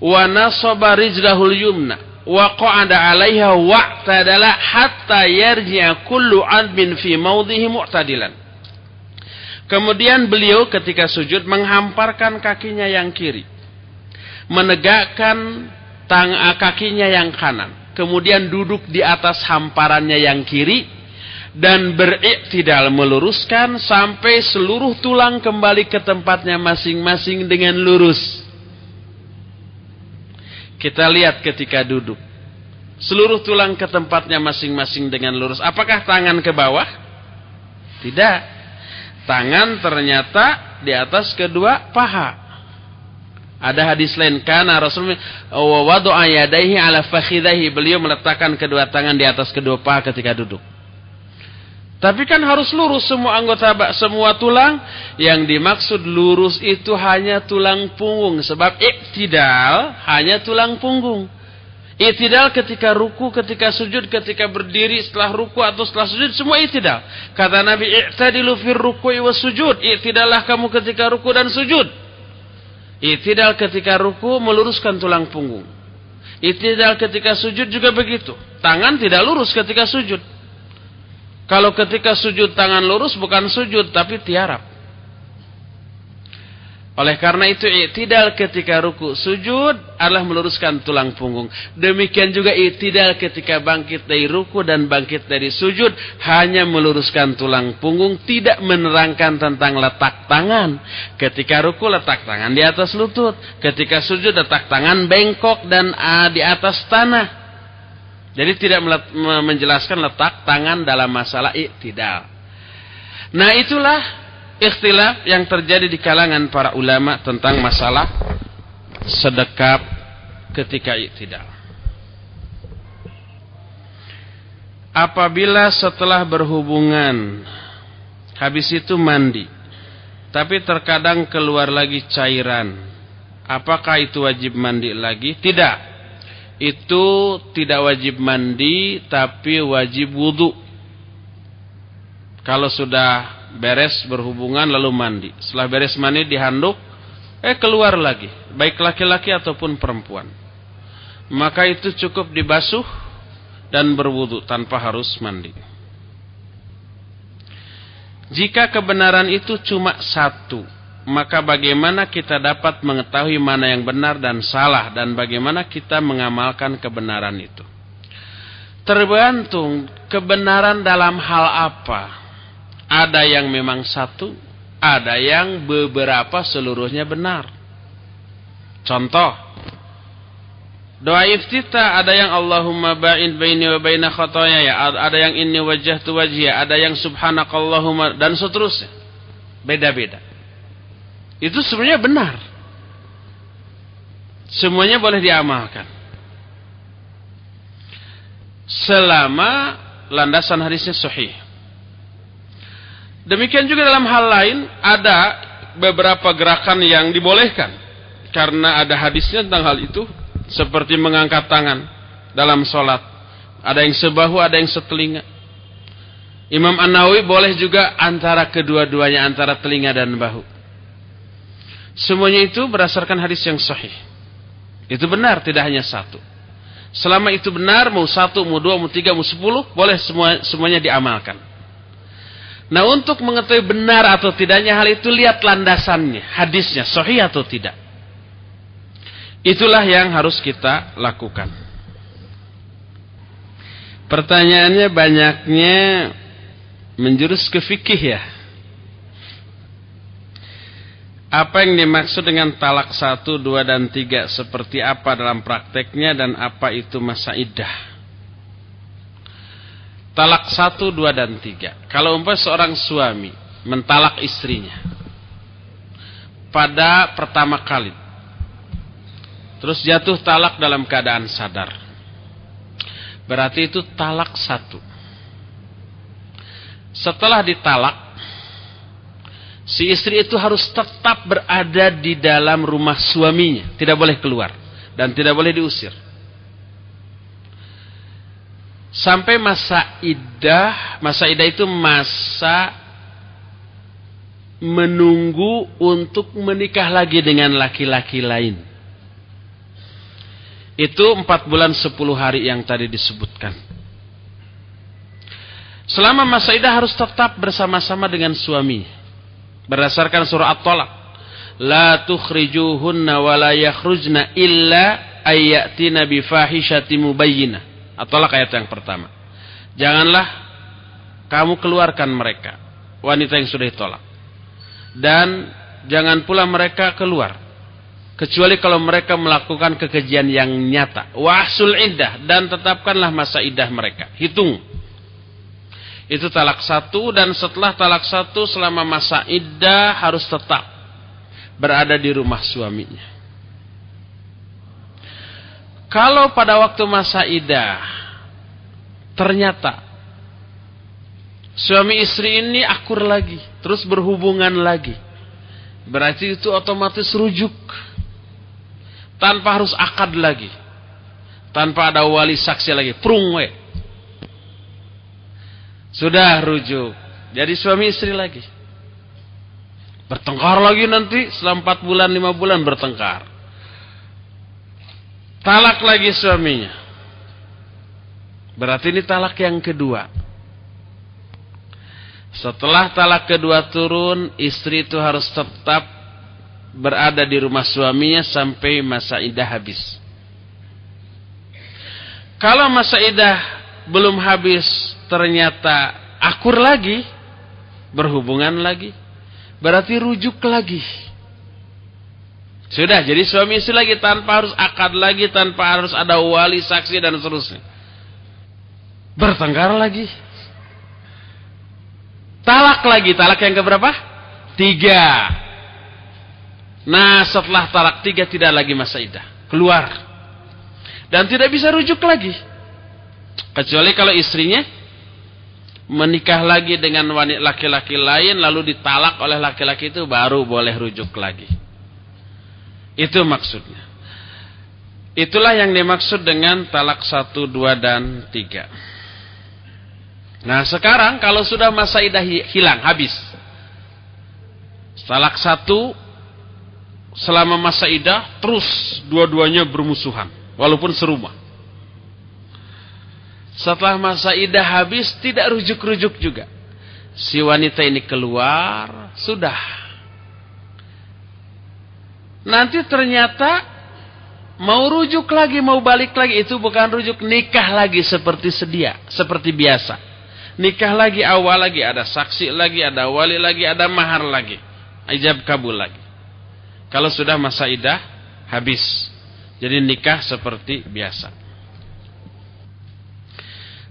wa nasaba rijlahul yumna wa qa'ada 'alaiha wa'tadala hatta yarji'a kullu 'admin fi mawdhihi mu'tadilan." Kemudian beliau ketika sujud menghamparkan kakinya yang kiri. Menegakkan tang kakinya yang kanan kemudian duduk di atas hamparannya yang kiri dan beriktidal meluruskan sampai seluruh tulang kembali ke tempatnya masing-masing dengan lurus. Kita lihat ketika duduk. Seluruh tulang ke tempatnya masing-masing dengan lurus. Apakah tangan ke bawah? Tidak. Tangan ternyata di atas kedua paha. Ada hadis lain karena Rasulullah yadaihi ala fakhidaihi beliau meletakkan kedua tangan di atas kedua paha ketika duduk. Tapi kan harus lurus semua anggota semua tulang yang dimaksud lurus itu hanya tulang punggung sebab iktidal hanya tulang punggung. Iktidal ketika ruku, ketika sujud, ketika berdiri, setelah ruku atau setelah sujud, semua iktidal. Kata Nabi, "I'tadilu fir ruku'i was sujud." Iktidallah kamu ketika ruku dan sujud. Itidal ketika ruku meluruskan tulang punggung. Itidal ketika sujud juga begitu. Tangan tidak lurus ketika sujud. Kalau ketika sujud tangan lurus bukan sujud tapi tiarap. Oleh karena itu i'tidal ketika ruku sujud adalah meluruskan tulang punggung. Demikian juga i'tidal ketika bangkit dari ruku dan bangkit dari sujud hanya meluruskan tulang punggung, tidak menerangkan tentang letak tangan. Ketika ruku letak tangan di atas lutut, ketika sujud letak tangan bengkok dan uh, di atas tanah. Jadi tidak menjelaskan letak tangan dalam masalah i'tidal. Nah itulah ikhtilaf yang terjadi di kalangan para ulama tentang masalah sedekap ketika iktidal. Apabila setelah berhubungan habis itu mandi tapi terkadang keluar lagi cairan apakah itu wajib mandi lagi? Tidak. Itu tidak wajib mandi tapi wajib wudhu. Kalau sudah beres berhubungan lalu mandi. Setelah beres mandi dihanduk, eh keluar lagi, baik laki-laki ataupun perempuan. Maka itu cukup dibasuh dan berwudu tanpa harus mandi. Jika kebenaran itu cuma satu, maka bagaimana kita dapat mengetahui mana yang benar dan salah dan bagaimana kita mengamalkan kebenaran itu? Tergantung kebenaran dalam hal apa ada yang memang satu, ada yang beberapa seluruhnya benar. Contoh, doa iftitah ada yang Allahumma ba'in baini wa baina ya, ada yang inni wajjahtu wajhiya, ada yang subhanakallahumma dan seterusnya. Beda-beda. Itu sebenarnya benar. Semuanya boleh diamalkan. Selama landasan hadisnya sahih. Demikian juga dalam hal lain ada beberapa gerakan yang dibolehkan. Karena ada hadisnya tentang hal itu seperti mengangkat tangan dalam sholat. Ada yang sebahu ada yang setelinga. Imam An-Nawawi boleh juga antara kedua-duanya antara telinga dan bahu. Semuanya itu berdasarkan hadis yang sahih. Itu benar tidak hanya satu. Selama itu benar mau satu mau dua mau tiga mau sepuluh boleh semua semuanya diamalkan Nah untuk mengetahui benar atau tidaknya hal itu lihat landasannya, hadisnya, sahih atau tidak. Itulah yang harus kita lakukan. Pertanyaannya banyaknya menjurus ke fikih ya. Apa yang dimaksud dengan talak satu, dua, dan tiga seperti apa dalam prakteknya dan apa itu masa idah? Talak satu, dua, dan tiga. Kalau umpamanya seorang suami mentalak istrinya pada pertama kali, terus jatuh talak dalam keadaan sadar, berarti itu talak satu. Setelah ditalak, si istri itu harus tetap berada di dalam rumah suaminya, tidak boleh keluar dan tidak boleh diusir. Sampai masa idah, masa idah itu masa menunggu untuk menikah lagi dengan laki-laki lain. Itu empat bulan sepuluh hari yang tadi disebutkan. Selama masa idah harus tetap bersama-sama dengan suami. Berdasarkan surah At-Talaq. La tukhrijuhunna wa la yakhrujna illa ayyatina bifahishati mubayyinah. At-Talaq ayat yang pertama. Janganlah kamu keluarkan mereka. Wanita yang sudah ditolak. Dan jangan pula mereka keluar kecuali kalau mereka melakukan kekejian yang nyata. Wahsul iddah dan tetapkanlah masa iddah mereka. Hitung. Itu talak satu dan setelah talak satu selama masa iddah harus tetap berada di rumah suaminya. Kalau pada waktu masa iddah ternyata suami istri ini akur lagi, terus berhubungan lagi. Berarti itu otomatis rujuk tanpa harus akad lagi. Tanpa ada wali saksi lagi. Prung we. Sudah rujuk. Jadi suami istri lagi. Bertengkar lagi nanti selama 4 bulan 5 bulan bertengkar. Talak lagi suaminya. Berarti ini talak yang kedua. Setelah talak kedua turun, istri itu harus tetap berada di rumah suaminya sampai masa idah habis. Kalau masa idah belum habis ternyata akur lagi, berhubungan lagi, berarti rujuk lagi. Sudah, jadi suami istri lagi tanpa harus akad lagi, tanpa harus ada wali, saksi dan seterusnya. Bertengkar lagi. Talak lagi, talak yang keberapa? Tiga. Nah setelah talak tiga tidak lagi masa idah. Keluar. Dan tidak bisa rujuk lagi. Kecuali kalau istrinya menikah lagi dengan laki-laki lain lalu ditalak oleh laki-laki itu baru boleh rujuk lagi. Itu maksudnya. Itulah yang dimaksud dengan talak satu, dua, dan tiga. Nah sekarang kalau sudah masa idah hilang, habis. Talak satu, selama masa idah terus dua-duanya bermusuhan walaupun serumah. Setelah masa idah habis tidak rujuk-rujuk juga. Si wanita ini keluar, sudah. Nanti ternyata mau rujuk lagi, mau balik lagi itu bukan rujuk, nikah lagi seperti sedia, seperti biasa. Nikah lagi awal lagi, ada saksi lagi, ada wali lagi, ada mahar lagi. Ijab kabul lagi. Kalau sudah masa idah habis. Jadi nikah seperti biasa.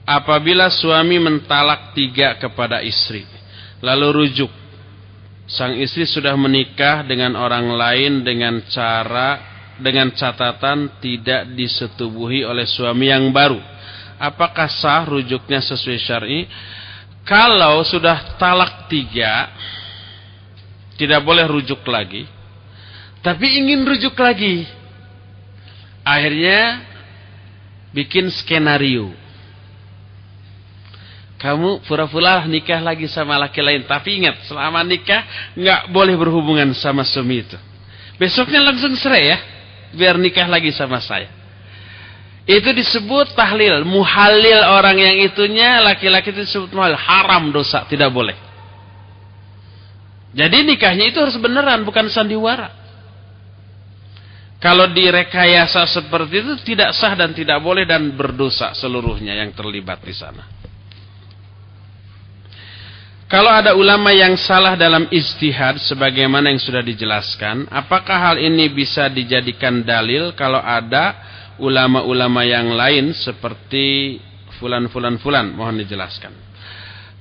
Apabila suami mentalak tiga kepada istri. Lalu rujuk. Sang istri sudah menikah dengan orang lain dengan cara dengan catatan tidak disetubuhi oleh suami yang baru. Apakah sah rujuknya sesuai syar'i? Kalau sudah talak tiga, tidak boleh rujuk lagi. Tapi ingin rujuk lagi. Akhirnya bikin skenario. Kamu pura-pura nikah lagi sama laki lain. Tapi ingat, selama nikah nggak boleh berhubungan sama suami itu. Besoknya langsung cerai ya. Biar nikah lagi sama saya. Itu disebut tahlil. Muhalil orang yang itunya, laki-laki itu disebut muhalil. Haram dosa, tidak boleh. Jadi nikahnya itu harus beneran, bukan sandiwara. Kalau direkayasa seperti itu tidak sah dan tidak boleh dan berdosa seluruhnya yang terlibat di sana. Kalau ada ulama yang salah dalam istihad sebagaimana yang sudah dijelaskan, apakah hal ini bisa dijadikan dalil kalau ada ulama-ulama yang lain seperti fulan-fulan-fulan? Mohon dijelaskan.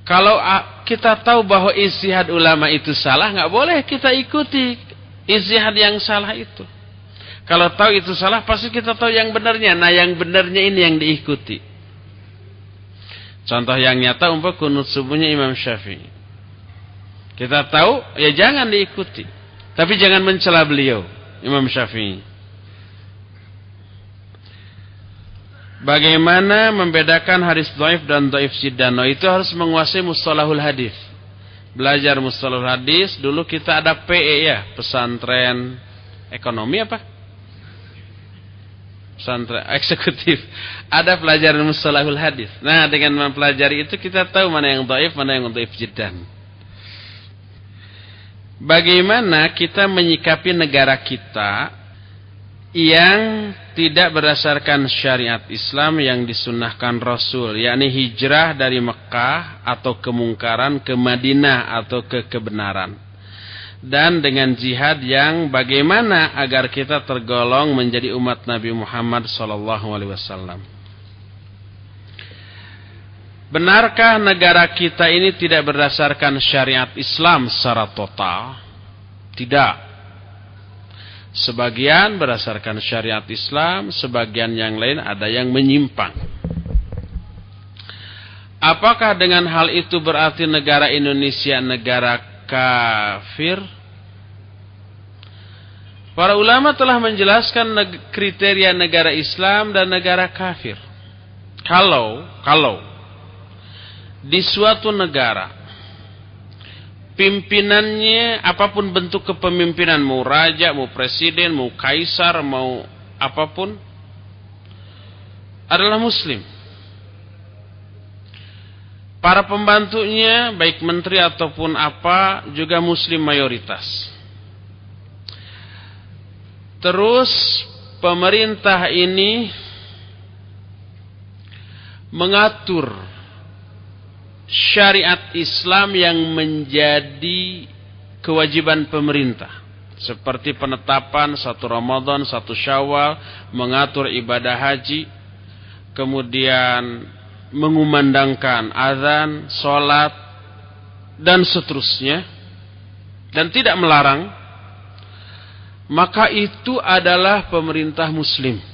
Kalau kita tahu bahwa istihad ulama itu salah, nggak boleh kita ikuti istihad yang salah itu. Kalau tahu itu salah, pasti kita tahu yang benarnya. Nah, yang benarnya ini yang diikuti. Contoh yang nyata umpah kunut subuhnya Imam Syafi'i. Kita tahu, ya jangan diikuti. Tapi jangan mencela beliau, Imam Syafi'i. Bagaimana membedakan hadis dhaif dan dhaif jiddan? No, itu harus menguasai mustalahul hadis. Belajar mustalahul hadis, dulu kita ada PE ya, pesantren ekonomi apa? Pesantren eksekutif. Ada pelajaran mustalahul hadis. Nah, dengan mempelajari itu kita tahu mana yang dhaif, mana yang dhaif jiddan. Bagaimana kita menyikapi negara kita yang tidak berdasarkan syariat Islam yang disunahkan Rasul, yakni hijrah dari Mekah atau kemungkaran ke Madinah atau ke kebenaran. Dan dengan jihad yang bagaimana agar kita tergolong menjadi umat Nabi Muhammad SAW. Benarkah negara kita ini tidak berdasarkan syariat Islam secara total? Tidak. Sebagian berdasarkan syariat Islam, sebagian yang lain ada yang menyimpang. Apakah dengan hal itu berarti negara Indonesia negara kafir? Para ulama telah menjelaskan kriteria negara Islam dan negara kafir. Kalau, kalau di suatu negara pimpinannya apa pun bentuk kepemimpinan mau raja, mau presiden, mau kaisar, mau apa pun adalah muslim. Para pembantunya baik menteri ataupun apa juga muslim mayoritas. Terus pemerintah ini mengatur syariat Islam yang menjadi kewajiban pemerintah seperti penetapan satu Ramadan, satu Syawal, mengatur ibadah haji, kemudian mengumandangkan azan, sholat, dan seterusnya, dan tidak melarang, maka itu adalah pemerintah Muslim.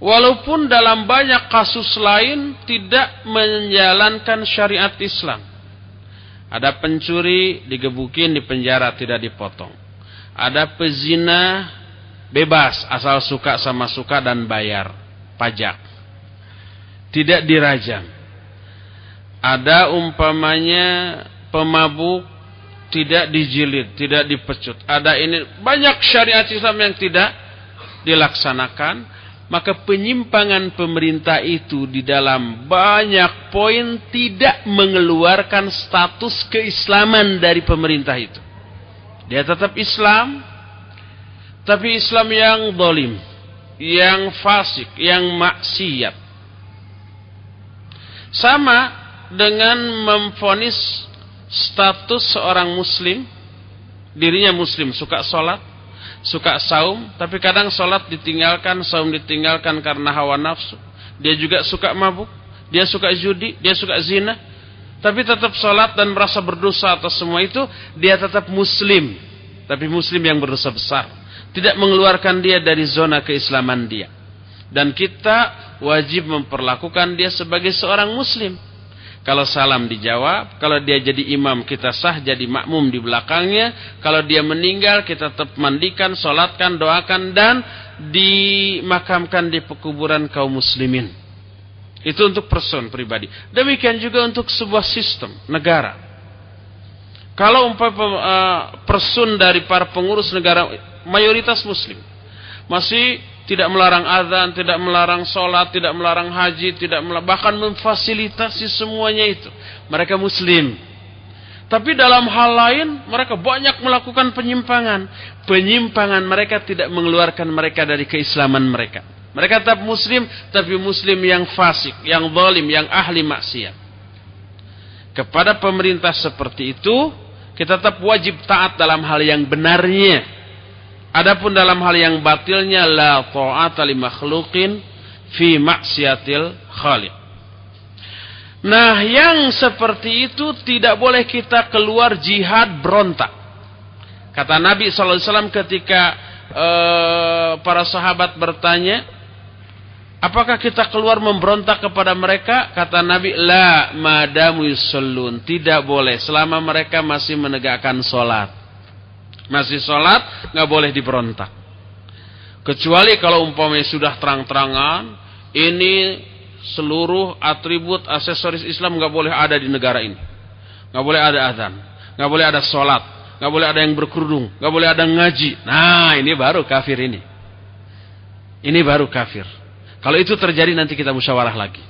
Walaupun dalam banyak kasus lain tidak menjalankan syariat Islam. Ada pencuri digebukin di penjara tidak dipotong. Ada pezina bebas asal suka sama suka dan bayar pajak. Tidak dirajam. Ada umpamanya pemabuk tidak dijilid, tidak dipecut. Ada ini banyak syariat Islam yang tidak dilaksanakan maka penyimpangan pemerintah itu di dalam banyak poin tidak mengeluarkan status keislaman dari pemerintah itu. Dia tetap Islam, tapi Islam yang dolim, yang fasik, yang maksiat. Sama dengan memfonis status seorang muslim, dirinya muslim, suka sholat, suka saum, tapi kadang sholat ditinggalkan, saum ditinggalkan karena hawa nafsu. Dia juga suka mabuk, dia suka judi, dia suka zina, tapi tetap sholat dan merasa berdosa atas semua itu, dia tetap muslim, tapi muslim yang berdosa besar. Tidak mengeluarkan dia dari zona keislaman dia. Dan kita wajib memperlakukan dia sebagai seorang muslim. Kalau salam dijawab, kalau dia jadi imam kita sah jadi makmum di belakangnya. Kalau dia meninggal kita tetap mandikan, solatkan, doakan dan dimakamkan di pekuburan kaum muslimin. Itu untuk person pribadi. Demikian juga untuk sebuah sistem negara. Kalau umpamanya uh, person dari para pengurus negara mayoritas muslim masih tidak melarang azan, tidak melarang sholat, tidak melarang haji, tidak melarang, bahkan memfasilitasi semuanya itu. Mereka muslim. Tapi dalam hal lain mereka banyak melakukan penyimpangan. Penyimpangan mereka tidak mengeluarkan mereka dari keislaman mereka. Mereka tetap muslim, tapi muslim yang fasik, yang zalim, yang ahli maksiat. Kepada pemerintah seperti itu, kita tetap wajib taat dalam hal yang benarnya Adapun dalam hal yang batilnya la ta'ata li makhluqin fi maksiatil khaliq. Nah, yang seperti itu tidak boleh kita keluar jihad berontak. Kata Nabi SAW ketika uh, para sahabat bertanya, apakah kita keluar memberontak kepada mereka? Kata Nabi, la madamu yusallun. Tidak boleh selama mereka masih menegakkan solat. Masih sholat, nggak boleh diberontak. Kecuali kalau umpamanya sudah terang-terangan, ini seluruh atribut aksesoris Islam nggak boleh ada di negara ini. Nggak boleh ada azan, nggak boleh ada sholat, nggak boleh ada yang berkerudung, nggak boleh ada ngaji. Nah, ini baru kafir ini. Ini baru kafir. Kalau itu terjadi nanti kita musyawarah lagi.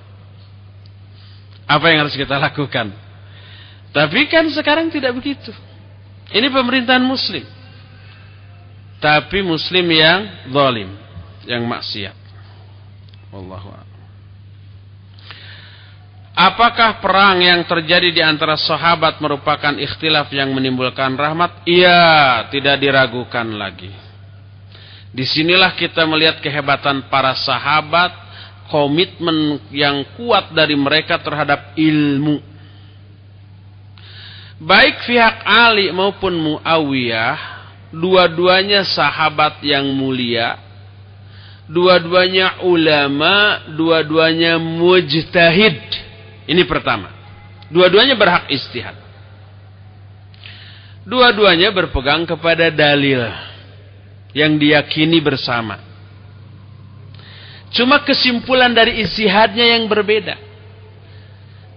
Apa yang harus kita lakukan? Tapi kan sekarang tidak begitu. Ini pemerintahan muslim. Tapi muslim yang zalim, yang maksiat. Wallahu Apakah perang yang terjadi di antara sahabat merupakan ikhtilaf yang menimbulkan rahmat? Iya, tidak diragukan lagi. Di sinilah kita melihat kehebatan para sahabat, komitmen yang kuat dari mereka terhadap ilmu. Baik pihak Ali maupun Muawiyah, dua-duanya sahabat yang mulia, dua-duanya ulama, dua-duanya mujtahid. Ini pertama. Dua-duanya berhak istihad. Dua-duanya berpegang kepada dalil yang diyakini bersama. Cuma kesimpulan dari istihadnya yang berbeda.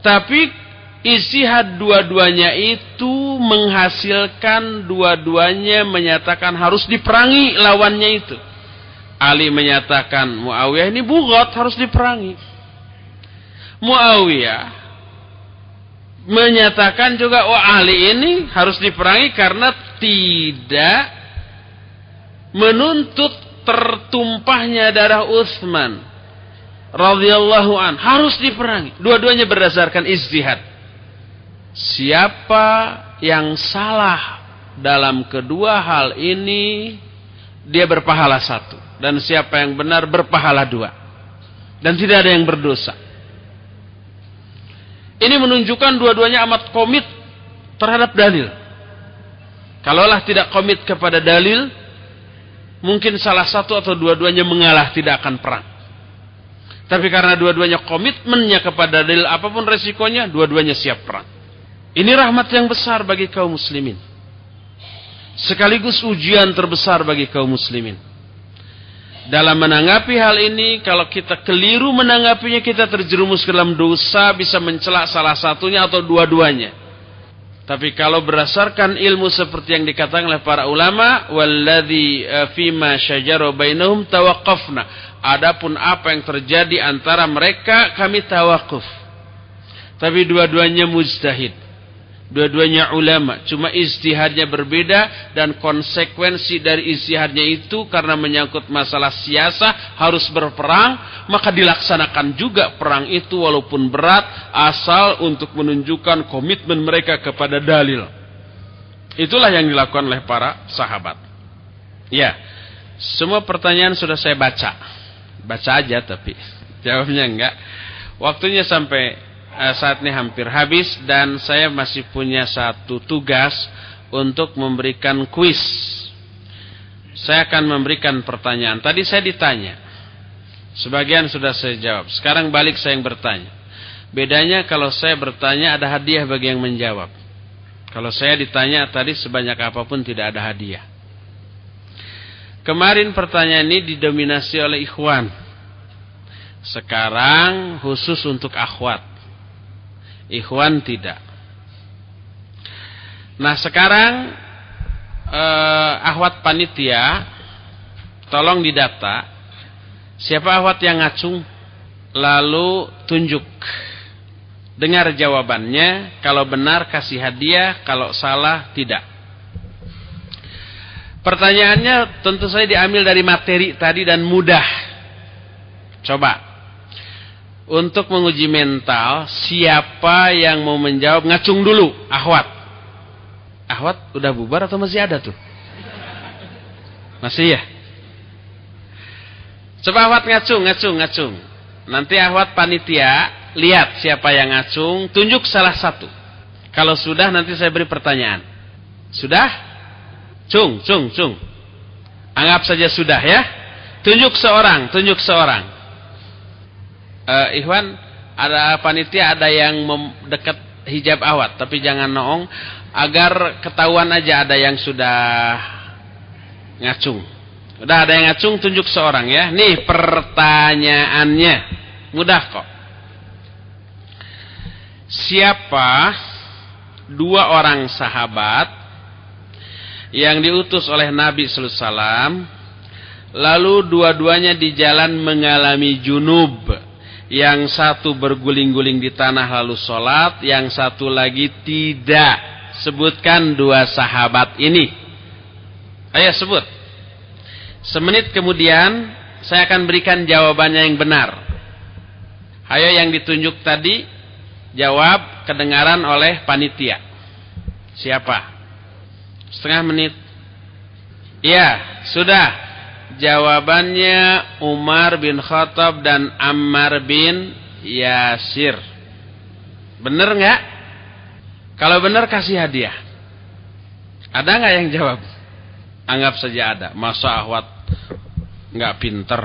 Tapi istihad dua-duanya itu menghasilkan dua-duanya menyatakan harus diperangi lawannya itu. Ali menyatakan Muawiyah ini bugot harus diperangi. Muawiyah menyatakan juga oh Ali ini harus diperangi karena tidak menuntut tertumpahnya darah Utsman radhiyallahu an harus diperangi. Dua-duanya berdasarkan istihad. Siapa yang salah dalam kedua hal ini dia berpahala satu dan siapa yang benar berpahala dua dan tidak ada yang berdosa. Ini menunjukkan dua-duanya amat komit terhadap dalil. Kalaulah tidak komit kepada dalil, mungkin salah satu atau dua-duanya mengalah tidak akan perang. Tapi karena dua-duanya komitmennya kepada dalil apa pun resikonya, dua-duanya siap perang. Ini rahmat yang besar bagi kaum muslimin. Sekaligus ujian terbesar bagi kaum muslimin. Dalam menanggapi hal ini, kalau kita keliru menanggapinya, kita terjerumus ke dalam dosa, bisa mencela salah satunya atau dua-duanya. Tapi kalau berdasarkan ilmu seperti yang dikatakan oleh para ulama, walladzi eh, fima syajara bainahum tawaqqafna. Adapun apa yang terjadi antara mereka kami tawakuf. Tapi dua-duanya mujtahid. Dua-duanya ulama, cuma istihadnya berbeda dan konsekuensi dari istihadnya itu karena menyangkut masalah siasa harus berperang, maka dilaksanakan juga perang itu walaupun berat asal untuk menunjukkan komitmen mereka kepada dalil. Itulah yang dilakukan oleh para sahabat. Ya, semua pertanyaan sudah saya baca. Baca aja tapi jawabnya enggak. Waktunya sampai Eh, saat ini hampir habis dan saya masih punya satu tugas untuk memberikan kuis. Saya akan memberikan pertanyaan. Tadi saya ditanya. Sebagian sudah saya jawab. Sekarang balik saya yang bertanya. Bedanya kalau saya bertanya ada hadiah bagi yang menjawab. Kalau saya ditanya tadi sebanyak apa pun tidak ada hadiah. Kemarin pertanyaan ini didominasi oleh ikhwan. Sekarang khusus untuk akhwat. Ikhwan tidak. Nah sekarang eh, ahwat panitia tolong didata. Siapa ahwat yang ngacung? Lalu tunjuk. Dengar jawabannya. Kalau benar kasih hadiah. Kalau salah tidak. Pertanyaannya tentu saja diambil dari materi tadi dan mudah. Coba untuk menguji mental siapa yang mau menjawab ngacung dulu ahwat. Ahwat udah bubar atau masih ada tuh? Masih ya? Coba ahwat ngacung ngacung ngacung. Nanti ahwat panitia lihat siapa yang ngacung tunjuk salah satu. Kalau sudah nanti saya beri pertanyaan. Sudah? Cung cung cung. Anggap saja sudah ya. Tunjuk seorang tunjuk seorang uh, Ikhwan ada panitia ada yang dekat hijab awat tapi jangan noong agar ketahuan aja ada yang sudah ngacung Udah ada yang ngacung tunjuk seorang ya. Nih pertanyaannya. Mudah kok. Siapa dua orang sahabat yang diutus oleh Nabi sallallahu alaihi wasallam lalu dua-duanya di jalan mengalami junub yang satu berguling-guling di tanah lalu sholat yang satu lagi tidak sebutkan dua sahabat ini ayo sebut Semenit kemudian saya akan berikan jawabannya yang benar. Ayo yang ditunjuk tadi jawab kedengaran oleh panitia. Siapa? Setengah menit. Iya, sudah. Jawabannya Umar bin Khattab dan Ammar bin Yasir. Bener nggak? Kalau bener kasih hadiah. Ada nggak yang jawab? Anggap saja ada. Masa ahwat nggak pinter.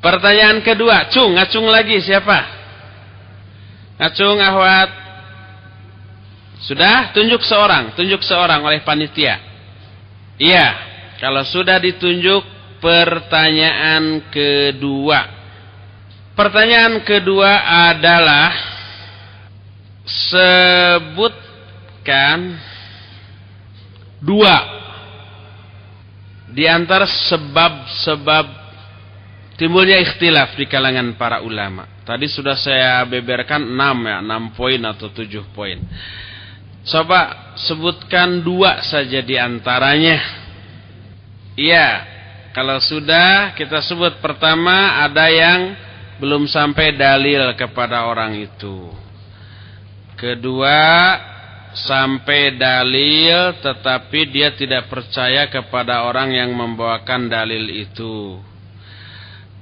Pertanyaan kedua, cung, ngacung lagi siapa? Ngacung ahwat. Sudah tunjuk seorang, tunjuk seorang oleh panitia. Iya, kalau sudah ditunjuk pertanyaan kedua. Pertanyaan kedua adalah sebutkan dua di antara sebab-sebab timbulnya ikhtilaf di kalangan para ulama. Tadi sudah saya beberkan enam ya, enam poin atau tujuh poin. Coba sebutkan dua saja di antaranya. Iya, kalau sudah kita sebut pertama ada yang belum sampai dalil kepada orang itu. Kedua sampai dalil tetapi dia tidak percaya kepada orang yang membawakan dalil itu.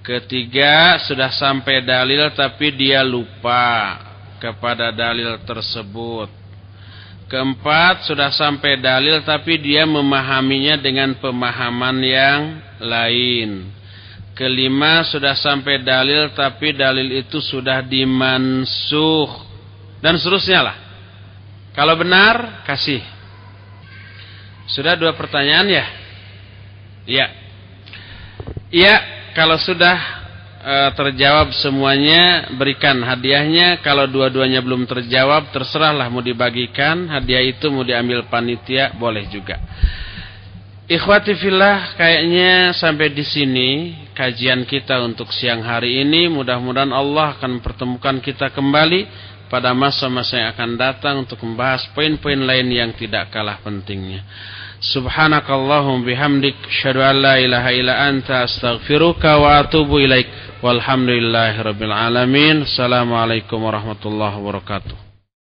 Ketiga, sudah sampai dalil tapi dia lupa kepada dalil tersebut. Keempat, sudah sampai dalil tapi dia memahaminya dengan pemahaman yang lain. Kelima, sudah sampai dalil tapi dalil itu sudah dimansuh dan seterusnya lah. Kalau benar, kasih. Sudah dua pertanyaan ya? Iya. Iya, kalau sudah e, terjawab semuanya, berikan hadiahnya. Kalau dua-duanya belum terjawab, terserahlah mau dibagikan. Hadiah itu mau diambil panitia, boleh juga. Ikhwati fillah, kayaknya sampai di sini kajian kita untuk siang hari ini. Mudah-mudahan Allah akan pertemukan kita kembali pada masa-masa yang akan datang untuk membahas poin-poin lain yang tidak kalah pentingnya. Subhanakallahum bihamdik syadu an la ilaha illa anta astaghfiruka wa atubu ilaik walhamdulillahi rabbil alamin. Assalamualaikum warahmatullahi wabarakatuh.